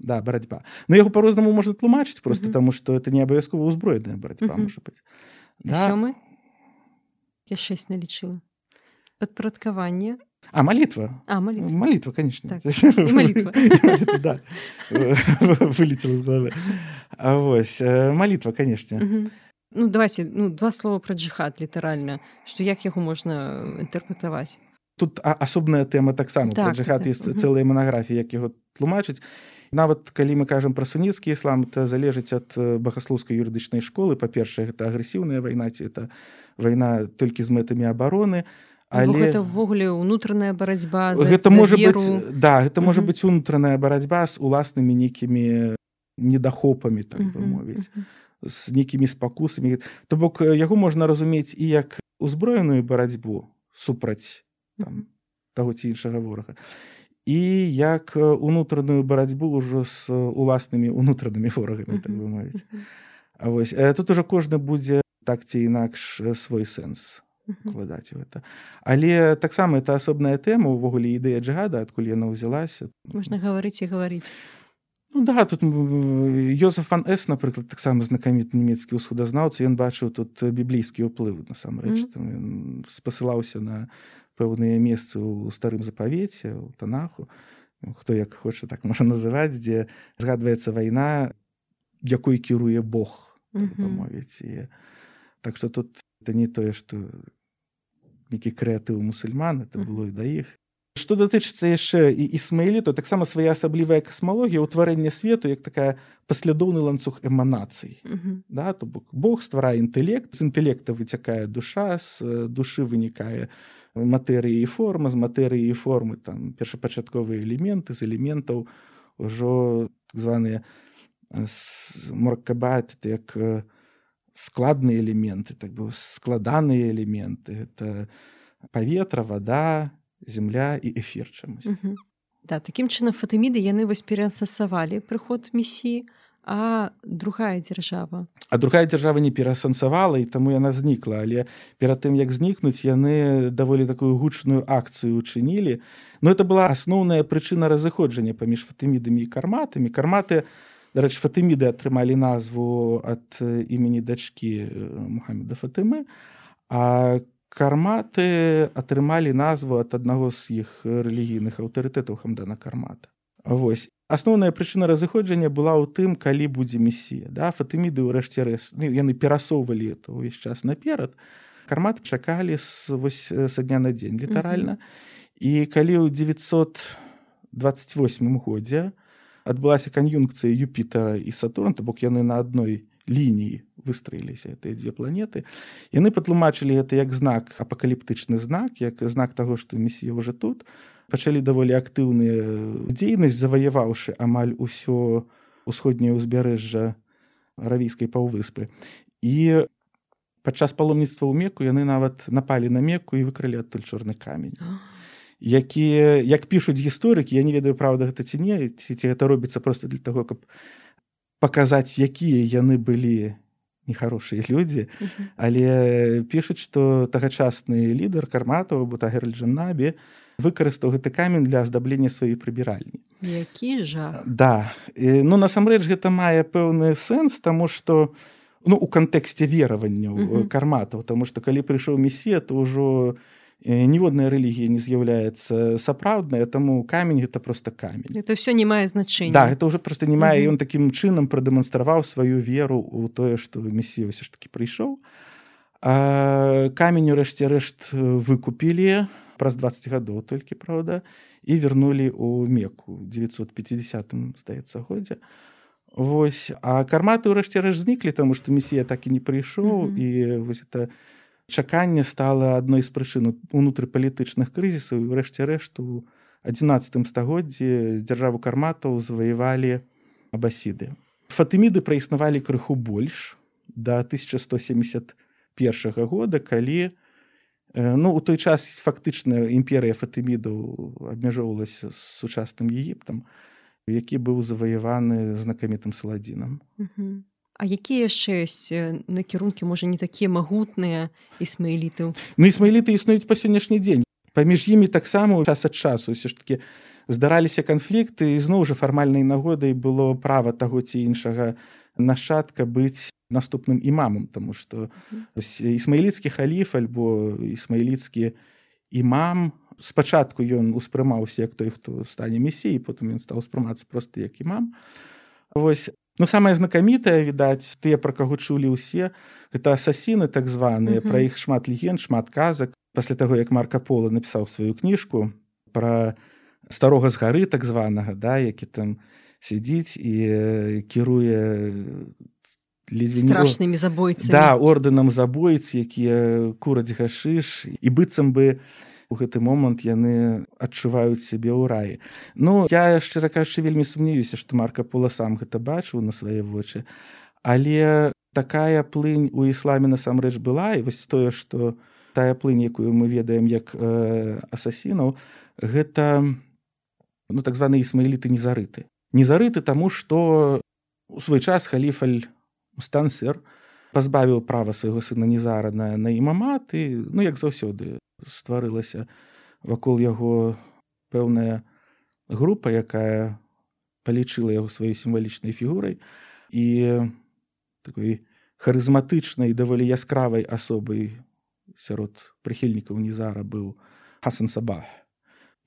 да барацьба но яго по-рознаму можна тлумачыць просто Мгм. таму што это не абавязкова ўзброеная барацьба Мгм. можа быць А сёмы я шэсць налічыла падпарадкаванне а малітва а малітва малітва конечно. Так. І малітва. да. Вылетела з головы. А вось э, малітва конечно. Ну давайте ну два слова про джихад літаральна что як яго можна інтэрпрэтаваць тут а- асобная тэма таксама Так, так, джихад так, ёсць мгм. цэлыя манаграфіі як яго тлумачыць нават калі мы кажам пра суніцкі іслам это залежыць ад э, багаслоўскай юрыдычнай школы. Па-першае гэта агрэсіўная вайна ці это вайна толькі з мэтамі абароны але але гэта ўвогуле ўнутраная барацьба за, гэта можа веру. быць да гэта можа Мгм. быць унутраная барацьба з уласнымі нейкімі недахопамі так бы мовіць. мгм. з нейкімі спакусамі. То бок яго можна разумець і як узброеную барацьбу супраць там, таго ці іншага ворага. І як унутраную барацьбу ўжо з уласнымі унутранымі ворагамі так бы мовіць. А вось тут уже кожны будзе так ці інакш свой сэнс укладаць у гэта але таксама это асобная тэма увогуле ідэя джигада адкуль яна ўзялася можна гаварыць і гаварыць Ну да тут Йозеф ван С напрыклад таксама знакаміт нямецкі ўсходазнаўца ён бачыў тут біблійскі ўплыў насамрэч mm -hmm. спасылаўся на пэўныя месцы ў старым запавеце у танаху. Хто як хоча так можа называць дзе згадваецца вайна якой кіруе Бог mm -hmm. мовіць і так что тут это не тое что нейкі крэатыў мусульман это было і да іх што датычыцца яшчэ і ісмаілі то таксама свая асаблівая касмалогія ўтварэння свету як такая паслядоўны ланцуг эманацый да то бок Бог стварае інтэлект з інтэлекта выцякае душа з душы вынікае матэрыі і форма з матэрыі і формы там першапачатковыя элементы з элементаў ужо так званыя моркабат як складныя элементы так бы складаныя элементы. Это паветра вода земля і эфир чамусь да такім чынам фатыміды яны вось пераасасавалі прыход місіі а другая дзяржава а другая дзяржава не пераасэнсавала і таму яна знікла але перад тым як знікнуць яны даволі такую гучную акцыю учынілі. Но это была асноўная прычына разыходжання паміж фатымідамі і карматамі. Карматы дарэч фатыміды атрымалі назву ад імені дачкі мухаммеда фатымы. А карматы атрымалі назву ад аднаго з іх рэлігійных аўтарытэтаў хамдана кармата. Вось. Асноўная прычына разыходжання была ў тым калі будзе місія да? Фатыміды ўрэшце рэс ну, яны перасоўвалі это ўвесь час наперад. Кармат чакалі з вось са дня на дзень літаральна. Mm -hmm. і калі ў 928 годзе адбылася кан'юнкцыя юпітера і сатурн то бок яны на адной лініі выстраіліся гэтыя дзве планеты. Яны патлумачылі гэта як знак апакаліптычны знак як знак таго што місія уже тут. Пачалі даволі актыўныя дзейнасць заваяваўшы амаль усё усходняе ўзбярэжжа аравійскай паўвыспы. І падчас паломніцтва ў меку яны нават напалі на меку і выкрылі адтуль чорны камень якія як пішуць гісторыкі я не ведаю праўда гэта ці не ці, ці гэта робіцца просто для того каб паказаць якія яны былі нехарошыя людзі. Але пішуць што тагачасны лідар карматаў бутагерджанабе выкарыстаў гэты камень для аздаблення сваёй прыбіральні. Які жа да. І, ну насамрэч гэта мае пэўны сэнс таму што ну у кантэксце вераванняў карматаў тому што калі прыйшоў месія то ўжо не ніводная рэлігія не з'яўляецца сапраўдная таму камень гэта просто камень. Это все не мае значэння да это уже просто не мае ён таким чынам прадэманстраваў сваю веру у тое что месія все ж таки прыйшоў камень урэшце рэшт выкупілі праз 20 гадоў толькі праўда і вернулі у меку 950 здаецца годзе Вось. А карматы ўрэшце рэш зніклі таму што месія так і не прыйшоў mm -hmm. і вось это не чаканне стала адной з прычын унутрыпалітычных крызісаў і ўрэшце рэшту у 11 стагоддзі дзяржаву карматаў заваявалі абасіды. Фатыміды праіснавалі крыху больш да 1171 года, калі ну, у той час фактычна імперыя фатымідаў абмяжоўвалася з сучасным егіптам, які быў заваяваны знакамітым саладзінам. А якія яшчэ ёсць накірункі можа не такія магутныя ісмаілітаў Ну ісмаіліты існуюць па сённяшні дзень. Паміж імі таксама час ад часу ўсё ж таки здараліся канфлікты ізноў жа фармальнай нагодай было права таго ці іншага нашчадка быць наступным імамам тому что ісмаіліцкі халіф альбо ісмаіліцкі імам спачатку ён успрымаўся як той хто стане месіі потым ён стаў успрымацца просто як імам. Вось Ну самае знакамітае відаць тыя пра каго чулі ўсе гэта асасіны так званыя пра іх шмат легенд шмат казак. Пасля таго як марка пола напісаў сваю кніжку пра старога з гары так званага да які там сядзіць і кіруе страшнымі забойцы да ордэнам забойцы якія кураць гашыш. І быццам бы у гэты момант яны адчуваюць сябе ў раі. Ну я шчыра кажучы вельмі сумнеюся што марка пола сам гэта бачыў на свае вочы. Але такая плынь у ісламе насамрэч была і вось тое што тая плынь якую мы ведаем як э, асасінаў гэта ну так званы ісмаіліты незарыты. Незарыты таму што у свой час халіфаль стансер пазбавіў права свайго сына незара на імамат і ну як заўсёды стварылася вакол яго пэўная група якая палічыла яго сваёй сімвалічнай фігурай і такой харызматычнай даволі яскравай асобай сярод прыхільнікаў незара быў хасан сабах.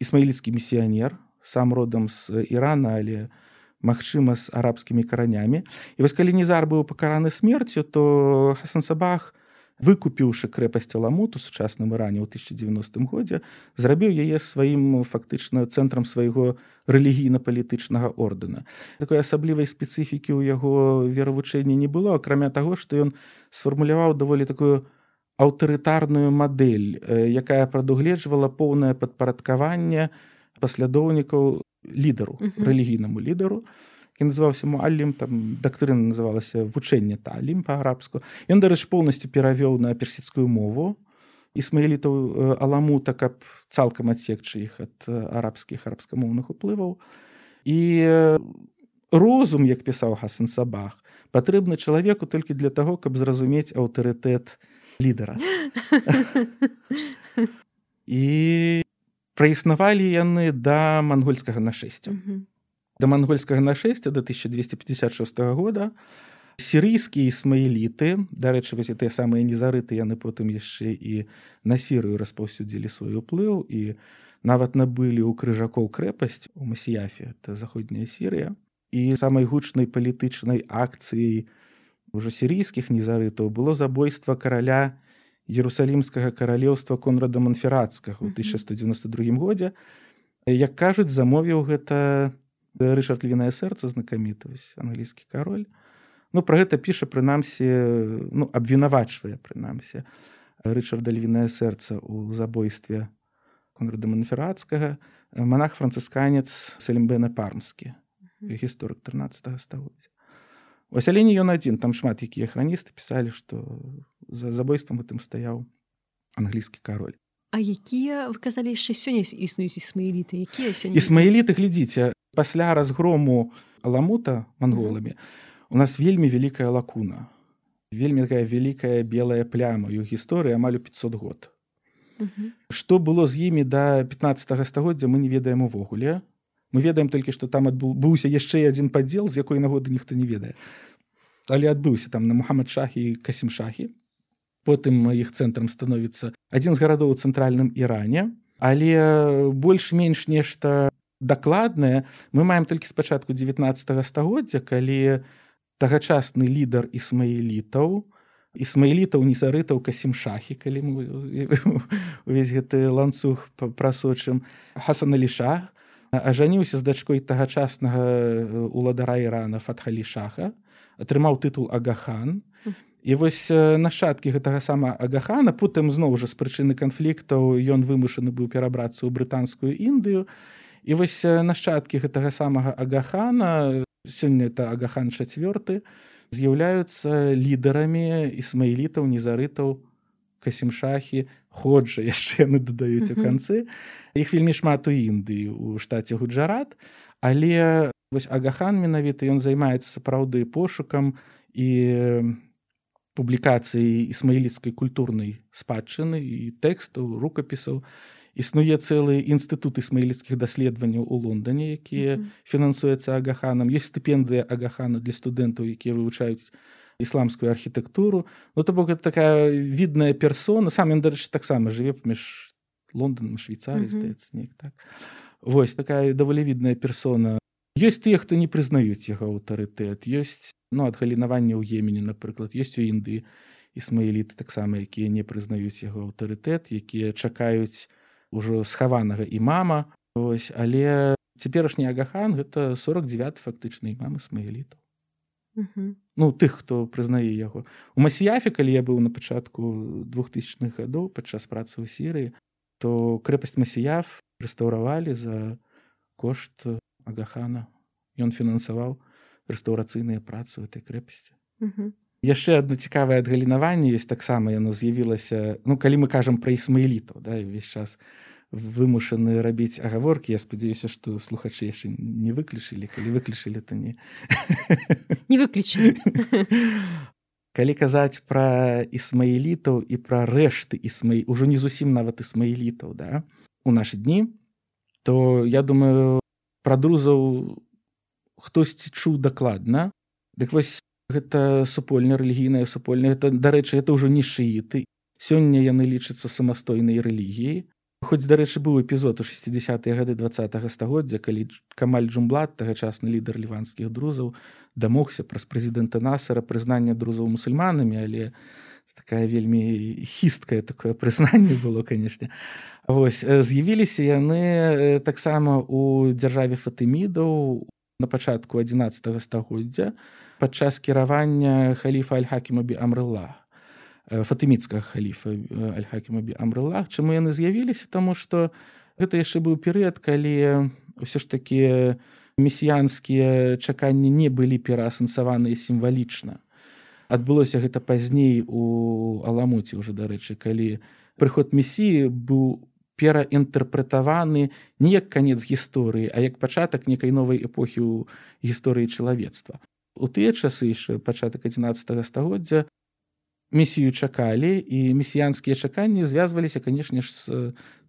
Ісмаіліцкі місіянер сам родам з ірана але магчыма з арабскімі каранямі і вось калі незар быў пакараны смерцю то хасан сабах выкупіўшы крэпасць аламут у сучасным іране ў 1090 годзе зрабіў яе сваім фактычна цэнтрам свайго рэлігійна-палітычнага ордэна такой асаблівай спецыфікі ў яго веравучэнні не было акрамя таго што ён сфармуляваў даволі такую аўтарытарную мадэль якая прадугледжвала поўнае падпарадкаванне паслядоўнікаў лідару рэлігійнаму лідару які называўся муалім там дактрына называлася вучэнне талім па-арабску ён дарэч поўнасцю перавёў на персідскую мову ісмаілітаў аламута каб цалкам адсекчы іх ад арабскіх арабскамоўных уплываў і розум як пісаў хасан сабах патрэбны чалавеку толькі для таго каб зразумець аўтарытэт лідара і праіснавалі яны да мангольскага нашэсця да мангольскага нашэсця до 1256 года сірыйскія ісмаіліты дарэчы вось тыя самыя незарыты яны потым яшчэ і на сірыю распаўсюдзілі свой уплыў і нават набылі ў крыжакоў крэпасць у масіяфе это заходняя сірыя. І самай гучнай палітычнай акцыяй ўжо сірійскіх незарытаў было забойства караля ерусалімскага каралеўства конрада манферацкага ў 1192 годзе як кажуць замовіў гэта рышард львінае сэрца знакамітаваць англійскі кароль. Ну пра гэта піша прынамсі ну абвінавачвае прынамсі рычарда львінае сэрца ў забойстве конрада манферацкага манах францысканец салімбена пармскі гісторык 13 стагоддзя. Вось але не ён адзін там шмат якія храністы пісалі што за забойствам гэтым стаяў англійскі кароль А якія вы казалі яшчэ сёння існуюць ісмаіліты якія сёння ісмаіліты глядзіце пасля разгрому аламута манголамі у нас вельмі вялікая лакуна. Вельмі такая вялікая белая пляма. Ў гісторыі амаль у 500 год. Што было з імі да 15 стагоддзя мы не ведаем увогуле мы ведаем толькі што там адбыўся яшчэ адзін падзел з якой нагоды ніхто не ведае але адбыўся там на мухаммад шахі касім шахі потым іх цэнтрам становіцца адзін з гарадоў у цэнтральным іране але больш-менш нешта дакладнае мы маем толькі спачатку 19 стагоддзя калі тагачасны лідар ісмаілітаў ісмаілітаў незарытаў касім шахі калі мы увесь гэты ланцуг прасочым хасан аліша ажаніўся з дачкой тагачаснага уладара ірана фатхалі шаха атрымаў тытул агахан і вось нашчадкі гэтага сама агахана потым зноў жа з прычыны канфліктаў ён вымушаны быў перабрацца ў брытанскую індыю. І вось нашчадкі гэтага самага агахана сёння это агахан чацвёрты з'яўляюцца лідарамі ісмаілітаў незарытаў касімшахі ходжа яшчэ яны дадаюць у канцы. Іх вельмі шмат у індыі у штаце гуджарат. Але вось агахан менавіта ён займаецца сапраўды пошукам і публікацыі ісмаіліцкай культурнай спадчыны і тэкстаў рукапісаў існуе цэлы інстытут ісмаіліцкіх даследаванняў у лондоне якія фінансуецца агаханам ёсць стыпендыя агахана для студэнтаў якія вывучаюць ісламскую архітэктуру. Ну то бок это такая відная персона. Сам ён дарэчы таксама жыве паміж лондоном швейцарі здаецца неяк так. Вось такая даволі відная персона ёсць тыя хто не прызнаюць яго аўтарытэт ёсць ну адгалінаванне ў емене напрыклад ёсць у індыі ісмаіліты таксама якія не прызнаюць яго аўтарытэт якія чакаюць ужо схаванага і мама ось але цяперашні агахан гэта 49 фактычнай мамы смаілітаў ну тых хто прызнае яго. У масіяфе калі я быў на пачатку двухтысячных гадоў падчас працы ў сірыі то крэпасць масіяф рэстаўравалі за кошт агахана. Ён фінансаваў рэстаўрацыйныя працы ў этой крэпасці яшчэ одно цікавае адгалінаванне ёсць таксама яно з'явілася ну калі мы кажам пра ісмаілітаў да ўвесь час вымушаны рабіць агаворкі я спадзяюся што слухачы яшчэ не выключылі. Калі выключылі то не. Не выключылі. Калі казаць пра ісмаілітаў і пра рэшты ісмай ужо не зусім нават ісмаілітаў да у нашы дні то я думаю пра друзаў хтосьці чуў дакладна. Дык вось гэта супольная рэлігійная супольная это дарэчы это ўжо не шыіты. Сёння яны лічацца самастойнай рэлігіяй. Хоць дарэчы быў эпізод у 60-е гады два стагоддзя калі камаль джумблат тагачасны лідар ліванскіх друзаў дамогся праз прэзідэнта насара прызнання друзаў мусульманамі але такая вельмі хісткае такое прызнанне было канешне вось з'явіліся яны таксама у дзяржаве фатымідаў на пачатку 11 стагоддзя падчас кіравання халіфа альхакімабі амрыла фатыміцкага халіфа альхакімабі амрылах чаму яны з'явіліся? Таму што гэта яшчэ быў перыяд калі ўсё ж такі месіянскія чаканні не былі пераасэнсаваныя сімвалічна. Адбылося гэта пазней у аламуце ўжо дарэчы калі прыход месіі быў пераінтэрпрэтаваны не як канец гісторыі а як пачатак некай новай эпохі ў гісторыі чалавецтва. У тыя часы яшчэ пачатак 11 стагоддзя місію чакалі і месіянскія чаканні звязваліся канешне ж з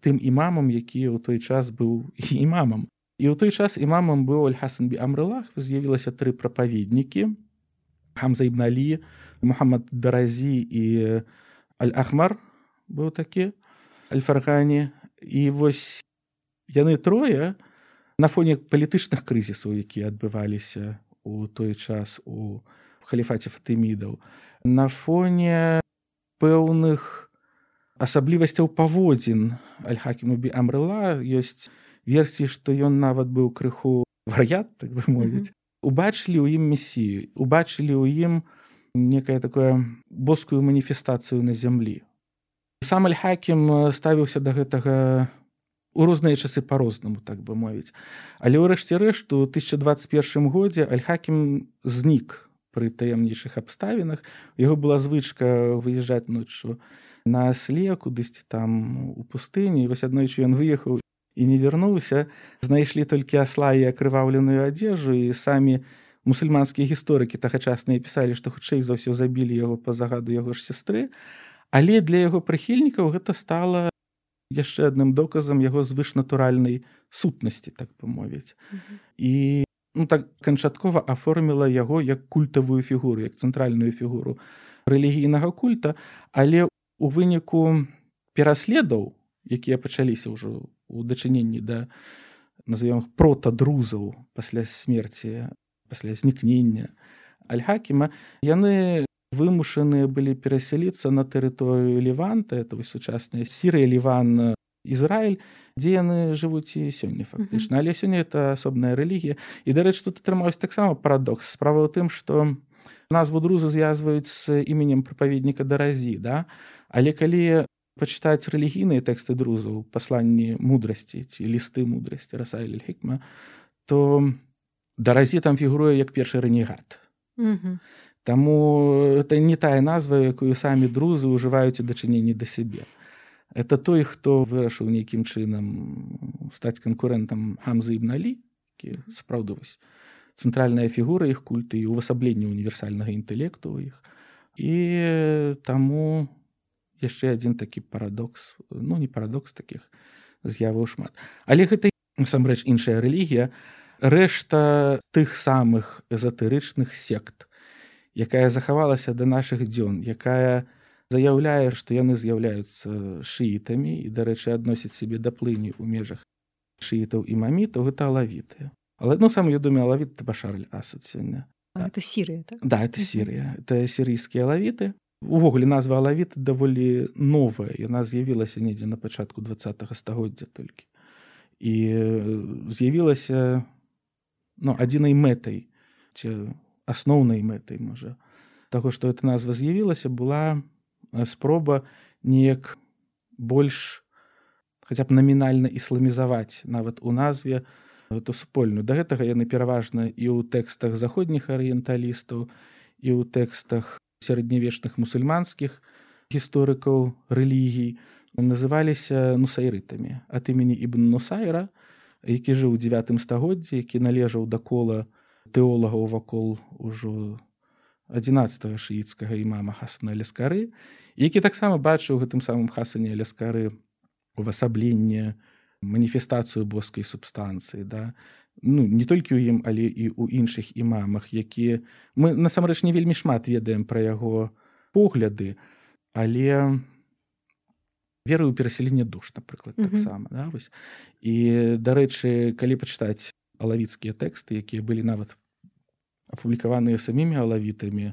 тым імамам які ў той час быў імамам. І ў той час імамам быў альхасанбі амрылах з'явілася тры прапаведнікі хамза ібналі мухаммад даразі і аль-ахмар быў такі альфаргані і вось яны трое на фоне палітычных крызісаў якія адбываліся у той час у халіфаце фатымідаў на фоне пэўных асаблівасцяў паводзін альхакімубі амрыла ёсць версіі што ён нават быў крыху вар'ят так бы мовіць убачылі ў ім месію убачылі ў ім некае такое боскую маніфестацыю на зямлі сам альхакім ставіўся да гэтага у розныя часы по-рознаму так бы мовіць. Але ўрэшце рэшту 1021 годзе альхакім знік пры таямнейшых абставінах. Яго была звычка выязджаць ноччу на асле кудысьці там у пустыні вось аднойчы ён выехаў і не вярнуўся. Знайшлі толькі асла і акрываўленую адзежу і самі мусульманскія гісторыкі тагачасныя пісалі што хутчэй за ўсё забілі яго па загаду яго ж сястры але для яго прыхільнікаў гэта стала яшчэ адным доказам яго звышнатуральнай сутнасці так памовіць і ну, так канчаткова аформіла яго як культавую фігуру як цэнтральную фігуру рэлігійнага культа. Але у выніку пераследаў якія пачаліся ўжо у дачыненні да назовем протадрузаў пасля смерці пасля знікнення альхакіма яны вымушаныя былі перасяліцца на тэрыторыю леванта это сучасная сірыя ліван Ізраіль дзе яны жывуць і сёння фактычна але сёння это асобная рэлігія і дарэч тут атрымаўся таксама парадокс. Справа ў тым што назву друза звязваюць з іменем прапаведніка даразі да? Але калі пачытаць рэлігійныя тэксты друзаў пасланні мудрасці ці лісты мудрасці расайль хікма то даразі там фігуруе як першы рэнегат Таму это не тая назва якую самі друзы ўжываюць у дачыненні да сябе это той хто вырашыў нейкім чынам стаць канкурэнтам хамзы ібналі сапраўды вось цэнтральная фігура іх культы і ўвасабленне універсальнага інтэлекту ў іх. І таму яшчэ адзін такі парадокс ну не парадокс таких з'яваў шмат. Але гэта насамрэч іншая рэлігія. Рэшта тых самых эзатэрычных сект якая захавалася да нашых дзён якая у заяўляе што яны з'яўляюцца шыітамі і дарэчы адносяць сябе да плыні ў межах шыітаў і мамітаў гэта алавіты. Але ну сам вядоме алавіт башарль асад сёння. Это сірыя так? да это сірыя. Это сірыйскія алавіты. Увогуле назва алавіты даволі новая. Яна з'явілася недзе на пачатку два стагоддзя толькі. І з'явілася ну адзінай мэтай ці асноўнай мэтай можа таго што эта назва з'явілася была спроба неяк больш хаця б намінальна ісламізаваць нават у назве эту супольную. Да гэтага яны пераважна і ў тэкстах заходніх арыенталістаў і ў тэкстах сярэднявечных мусульманскіх гісторыкаў рэлігій называліся нусайрытамі ад імені ібн нусайра які жыў у девятым стагоддзі які належаў да кола тэолагаў вакол ужо 11 шыіцкага імама хасана ляскары які таксама бачыў гэтым самым хасане ляскары увасабленне маніфестацыю боскай субстанцыі да ну не толькі ў ім але і ў іншых імамах якія мы насамрэч не вельмі шмат ведаем пра яго погляды але верую перасяленне душ напрыклад Мгм. таксама да, вось. і дарэчы калі пачытаць алавіцкія тэксты якія былі нават апублікаваныя самімі алавітамі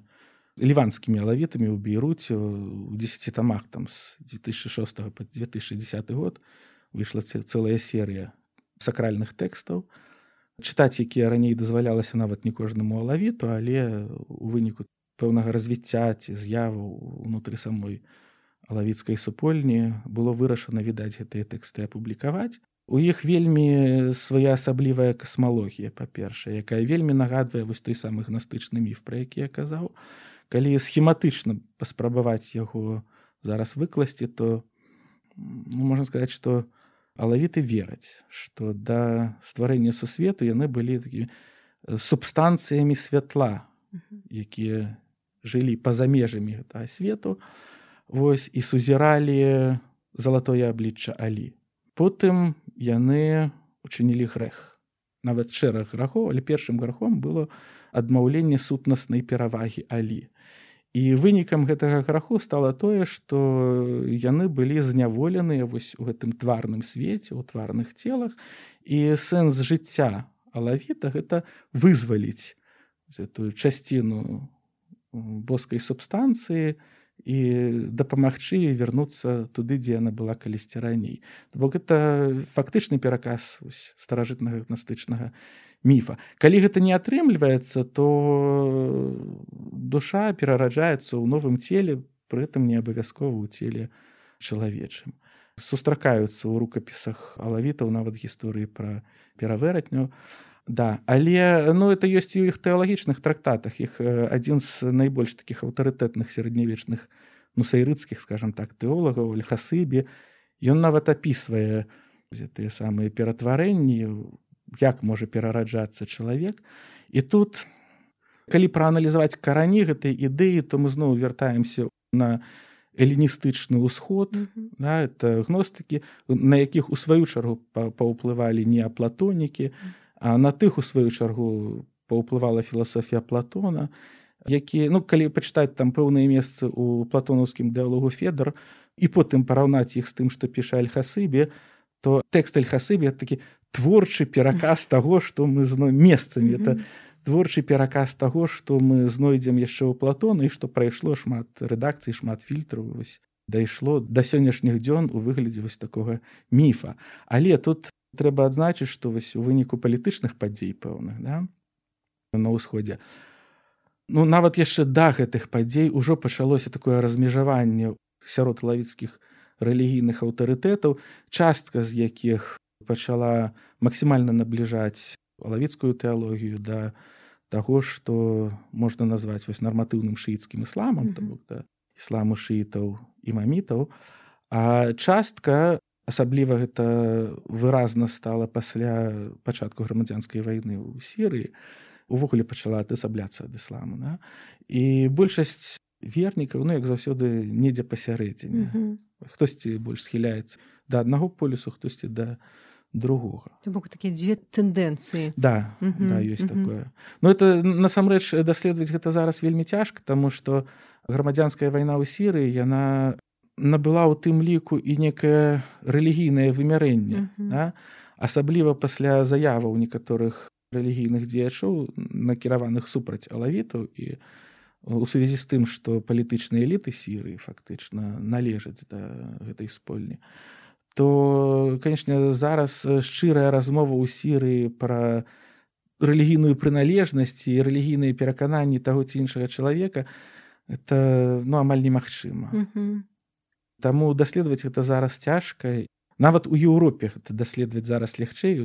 ліванскімі алавітамі ў бейруце у 10 тамах там з 2006 по 2010 год выйшла цэ- цэлая серыя сакральных тэкстаў чытаць якія раней дазвалялася нават не кожнаму алавіту але у выніку пэўнага развіцця ці з'яву унутры самой алавіцкай супольні было вырашана відаць гэтыя тэксты апублікаваць у іх вельмі своеасаблівая касмалогія па-першае якая вельмі нагадвае вось той самы гнастычны міф пра які я казаў. Калі схематычна паспрабаваць яго зараз выкласці то ну, можна сказаць што алавіты вераць што да стварэння сусвету яны былі такі субстанцыямі святла якія жылі па-за межамі гэтага свету. Вось і сузіралі залатое аблічча алі. Потым яны учынілі грэх. Нават шэраг грахоў але першым грахом было адмаўленне сутнаснай перавагі алі. І вынікам гэтага граху стала тое што яны былі зняволеныя вось у гэтым тварным свеце у тварных целах. І сэнс жыцця алавіта гэта вызваліць гэтую часціну боскай субстанцыі і дапамагчы ёй вярнуцца туды дзе яна была калісьці раней. Бок гэта фактычны пераказ старажытнага гнастычнага міфа калі гэта не атрымліваецца то душа перараджаецца ў новым целе пры этом не абавязкова ў целе чалавечым сустракаюцца ў рукапісах алавітаў нават гісторыі пра перавератню да але ну это ёсць і ў іх тэалагічных трактатах. Іх э, адзін з найбольш такіх аўтарытэтных сярэднявечных нусайрыцкіх скажем так тэолагаў альхасыбе ён нават апісвае тыя самыя ператварэнні як можа перараджацца чалавек і тут калі прааналізаваць карані гэтай ідэі то мы зноў вяртаемся на эліністычны ўсход Мгм. да, это гностыкі на якіх у сваю чаргу па- паўплывалі неаплатонікі а на тых у сваю чаргу паўплывала філасофія платона які ну калі пачытаць там пэўныя месцы у платонаўскім дыалогу федар і потым параўнаць іх з тым што піша альхасыбе то тэкст альхасыбе такі творчы пераказ таго што мы зно месцамі это Мгм. творчы пераказ таго што мы знойдзем яшчэ ў платона і што прайшло шмат рэдакцый шмат фільтраў вось дайшло да сённяшніх дзён у выглядзе вось такога міфа але тут трэба адзначыць што вось у выніку палітычных падзей пэўных да на ўсходзе ну нават яшчэ да гэтых падзей ужо пачалося такое размежаванне сярод лавіцкіх рэлігійных аўтарытэтаў частка з якіх пачала максімальна набліжаць лавіцкую тэалогію да таго што можна назваць вось нарматыўным шыіцкім ісламам Мгм. то бок да ісламу шыітаў і мамітаў а частка асабліва гэта выразна стала пасля пачатку грамадзянскай вайны ў сірыі увогуле пачала адасабляцца ад ісламу да? і большасць вернікаў ну як заўсёды недзе пасярэдзіне Мгм. хтосьці больш схіляецца да аднаго полюсу хтосьці да другога бок такія дзве тэндэнцыі да Мгм, да ёсць мгм. такое ну это насамрэч даследаваць гэта зараз вельмі цяжка таму што грамадзянская вайна ў сірыі яна набыла ў тым ліку і некае рэлігійнае вымярэнне Мгм. да? асабліва пасля заяваў некаторых рэлігійных дзеячоў накіраваных супраць алавітаў і у сувязі з тым што палітычныя эліты сірыі фактычна належаць да гэтай спольні то канешне зараз шчырая размова ў сірыі пра рэлігійную прыналежнасць і рэлігійныя перакананні таго ці іншага чалавека это ну амаль немагчыма Мгм. Таму даследаваць гэта зараз цяжка. Нават у Еўропе гэта даследаваць зараз лягчэй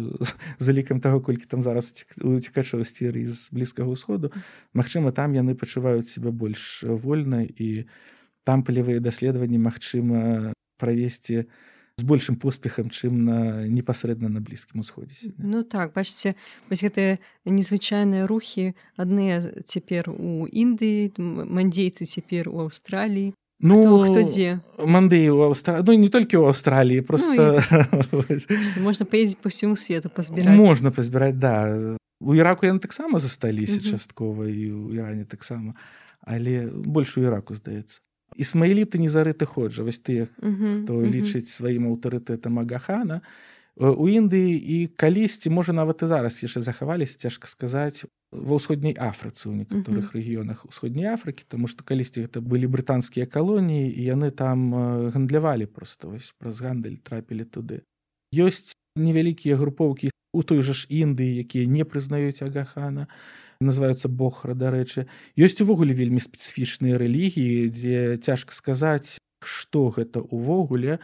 з лікам таго колькі там зараз уцікачаў сціры з блізкага ўсходу. Магчыма там яны пачуваюць себе больш вольна і там палявыя даследаванні магчыма правесці з большым поспехам чым на непасрэдна на блізкім усходзе Ну так бачце вось гэтыя незвычайныя рухі адныя цяпер у Індыі мандзейцы цяпер у Аўстраліі Ну хто, хто дзе мандыі ў Аўстра... ну, не толькі ў Аўстраліі просто ну, і... можна паездзіць по ўсяму свету пазбіраць можна пазбіраць да. У іраку яны таксама засталіся часткова і ў Іране таксама але больш у іраку здаецца ісмаіліты не зарыты ходжа вось тых хто лічыць сваім аўтарытэтам агахана. У індыі і калісьці можа нават і зараз яшчэ захаваліся цяжка сказаць ва ўсходняй афрыцы ў некаторых рэгіёнах усходняй афрыкі тому што калісьці гэта былі брытанскія калоніі і яны там гандлявалі просто вось праз гандаль трапілі туды. Ёсць невялікія групоўкі у той жа ж індыі якія не прызнаюць агахана называются бохра дарэчы. Ёсць увогуле вельмі спецыфічныя рэлігіі дзе цяжка сказаць што гэта увогуле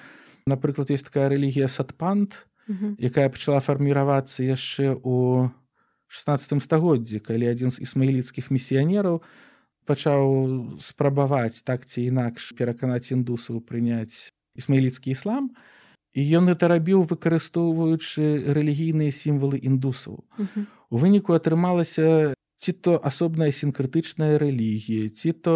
напрыклад есть такая рэлігія садпант якая пачала фарміравацца яшчэ у 16 стагоддзі калі адзін з ісмаіліцкіх місіянераў пачаў спрабаваць так ці інакш пераканаць індусаў прыняць ісмаіліцкі іслам і ён гэта рабіў выкарыстоўваючы рэлігійныя сімвалы індусаў. У выніку атрымалася ці то асобная сінкрытычная рэлігія ці то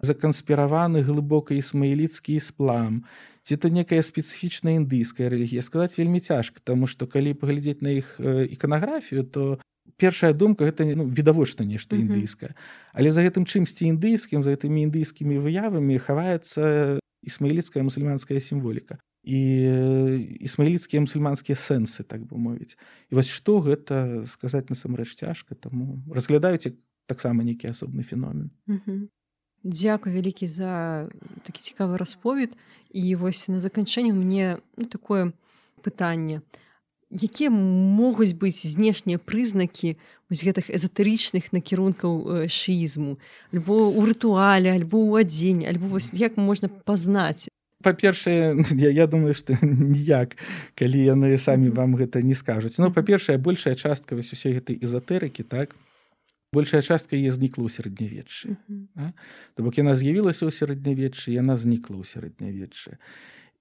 заканспіраваны глыбока ісмаіліцкі ісплам ці то некая спецыфічная індыйская рэлігія. Сказаць вельмі цяжка таму што калі паглядзець на іх іканаграфію то першая думка гэта ну, відавочна нешта індыйскае. Але за гэтым чымсьці індыйскім за гэтымі індыйскімі выявамі хаваецца ісмаіліцкая мусульманская сімволіка і ісмаіліцкія мусульманскія сэнсы так бы мовіць. І вось што гэта сказаць насамрэч цяжка таму разглядаюць таксама нейкі асобны феномен. Дзякуй вялікі за такі цікавы расповед і вось на заканчэнне мне ну, такое пытанне якія могуць быць знешнія прызнакі вось гэтых эзотэрычных накірункаў шыізму? Альбо ў рытуале альбо ў адзень альбо вось як можна пазнаць? Па-першае я, я думаю што ніяк калі яны самі вам гэта не скажуць. Ну па-першае большая частка вось усе гэтай эзотэрыкі так большая частка е знікла ў сярэднявеччы. То бок яна з'явілася ў сярэднявеччы яна знікла ў сярэднявеччы.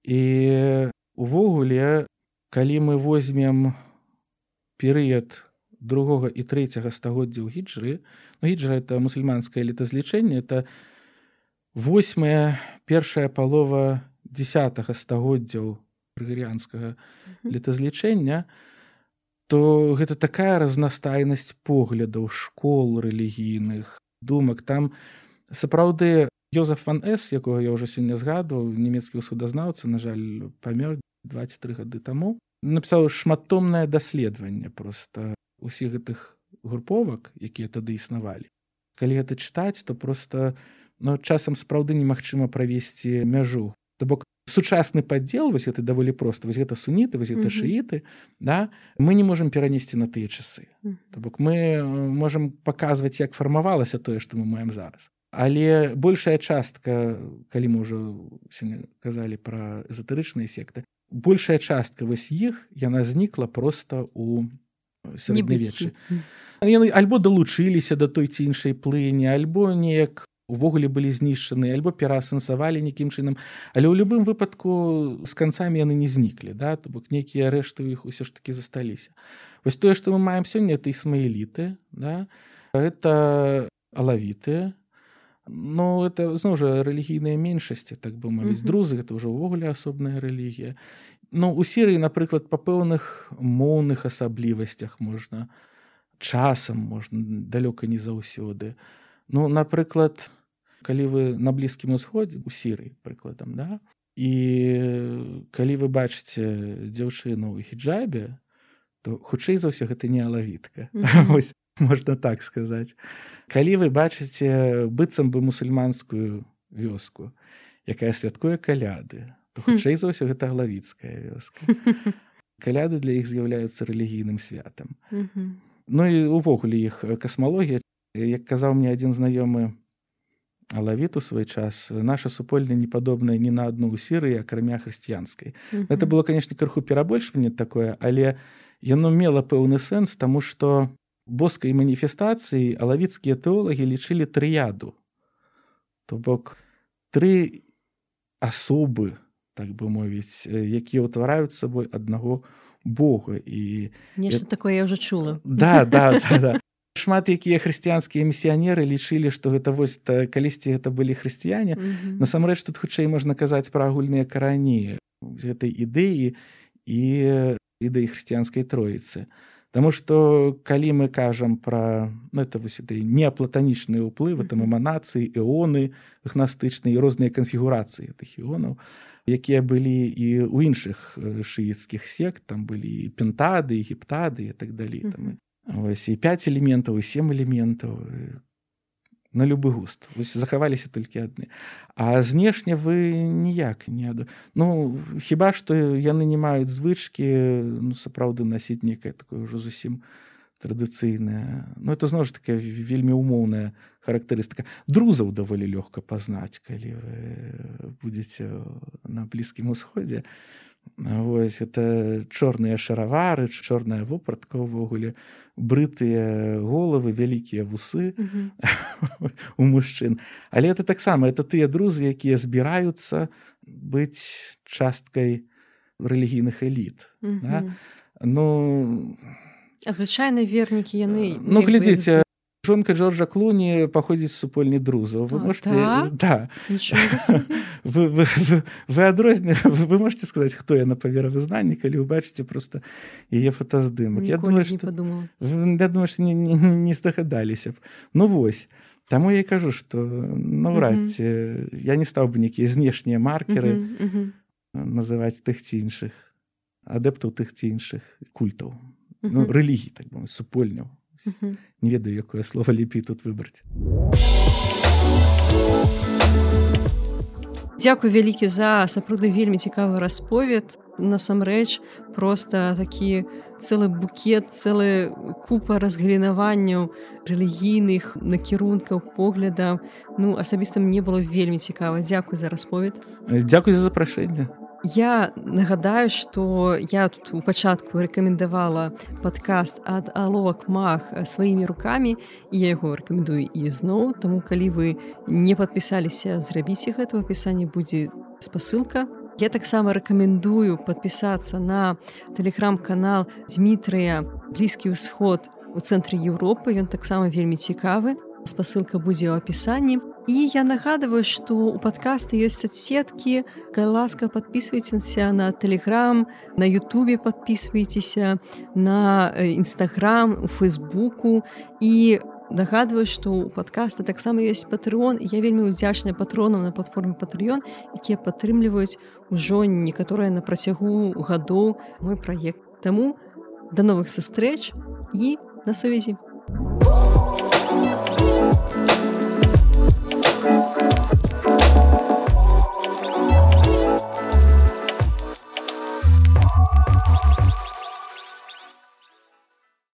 І увогуле калі мы возьмем перыяд другога і трэцяга стагоддзя ў гіджры ну, гіджра это мусульманскае летазлічэнне это восьмая першая палова десятого стагоддзяў грыгорыянскага летазлічэння то гэта такая разнастайнасць поглядаў школ рэлігійных думак. Там сапраўды Йозеф ван с якога я ўжо сёння згадваў нямецкі судазнаўца на жаль памёр 23 гады таму напісаў шматтомнае даследаванне просто усіх гэтых груповак якія тады існавалі. Калі гэта чытаць то просто но часам сапраўды немагчыма правесці мяжу. То бок сучасны падзел вось это даволі проста вось гэта суніты вось это шыіты да мы не можемм перанесці на тыя часы. То бок мы можемм паказваць як фармавалася тое што мы маем зараз. Але большая частка калі мы ўжо казалі пра эзотэрычныя секты большая частка вось іх яна знікла просто у сярэднявеччы яны альбо далучыліся да той ці іншай плыні альбо неяк увогуле былі знішчаны альбо пераасэнсавалі нейкім чынам. Але ў любым выпадку з канцамі яны не зніклі да то бок нейкія рэшты ў іх усё ж таки засталіся вось тое што мы маем сёння это ісмаіліты да это алавіты Ну это зноў жа рэлігійныя меншасці так бы мовіць друзы гэта ўжо ўвогуле асобная рэлігія Ну у серыі напрыклад па пэўных моўных асаблівасцях можна часам можна далёка не заўсёды Ну напрыклад калі вы на блізкім усходзе у сірыі прыкладам да і калі вы бачыце дзяўчыну ў хіджабе то хутчэй за ўсё гэта не алавітка mm -hmm. можна так сказаць калі вы бачыце быццам бы мусульманскую вёску. Якая святкуе каляды то хутчэй за ўсё гэта главіцкая вёска. Каляды для іх з'яўляюцца рэлігійным святам. Mm -hmm. Ну і увогуле іх касмалогія. Як казаў мне адзін знаёмы алавіт у свой час наша супольня не падобная ні на адну ў сірыі акрамя хрысціянскай. Это было конечно крыху перабольшванне такое але яно мела пэўны сэнс таму што боскай маніфестацыі алавіцкія тэолагі лічылі трыяду то бок тры асобы так бы мовіць якія ўтвараюць сабой аднаго бога. І нешта такое я уже чула. Да да, да, да. Шмат якія хрысціянскія місіянеры лічылі што гэта вось калісьці гэта былі хрысціяне. Mm -hmm. насамрэч тут хутчэй можна казаць пра агульныя карані гэтай ідэі і ідэі хрысціянскай троіцы Таму што калі мы кажам пра ну, это вось этой неаплатанічныя ўплывы там эманацыі эоны гнастычныя розныя канфігурацыі тых іонаў якія былі і ў іншых шыіцкіх сект там былі пентады гіптады і так далей там Вось і 5 элементаў і 7 элементаў на любы густ. Вось захаваліся толькі адны а знешне вы ніяк не ад... ну хіба што яны не маюць звычкі ну сапраўды насіць некае такое ўжо зусім традыцыйная ну это зноў ж такая вельмі умоўная характарыстыка друзаў даволі лёгка пазнаць калі вы будетеце на блізкім усходзе Вось это чорныя шаравары, чорная вопратка ўвогуле, брытыя головы, вялікія вусы mm -hmm. у мужчын. Але это таксама это тыя друзы, якія збіраюцца быць часткай рэлігійных эліт. Mm -hmm. да? Ну, звычайныя вернікі яны ну глядзіце жонка Джорджа Клуні паходзіць супольні друзаў вы можете так? да. Вы, вы, вы, вы адрозні вы можете сказаць хто яна па веравызнанні калі вы бачыце просто яе фотаздымак я думаю что я думаю что не, не, не здагадаліся б ну вось. Таму я кажу что наўрад ці я не стаў бы нейкія знешнія маркеры называць тых ці іншых адэптаў тых ці іншых культаў ну, рэлігій так бы супольняў не ведаю якое слово лепей тут выбраць Дякую вялікі за сапраўды вельмі цікавы расповед насамрэч просто такі цэлы букет цэлы купа разгалінаванняў рэлігійных накірункаў погляда ну асабіста мне было вельмі цікава дзякуй за расповед Дякуй за запрашэнне Я нагадаю, што я тут у пачатку рэкамендавала падкаст ад аловак мах сваімі рукамі і я яго рэкамендую і зноў. Таму калі вы не падпісаліся, зрабіце гэта апісанні будзе спасылка. Я таксама рэкамендую падпісацца на тэлеграм-канал Дмітрыя блізкі ўсход у цэнтры Еўропы. Ён таксама вельмі цікавы. Спасылка будзе ў апісанні. І я нагадываю, што у падкасты ёсць адсеткі, калі ласка подписывайтеся на телеграм, на Ютубе подписывайтеся на нстаграм, у фейсбуку і нагадваю, што ў падкаста таксама ёсць патрыон. Я вельмі удзячная патронам на платформе патрыён, якія падтрымліваюць ужо некаторыя на працягу гадоў мой праект. Таму да новых сустрэч і на сувязі.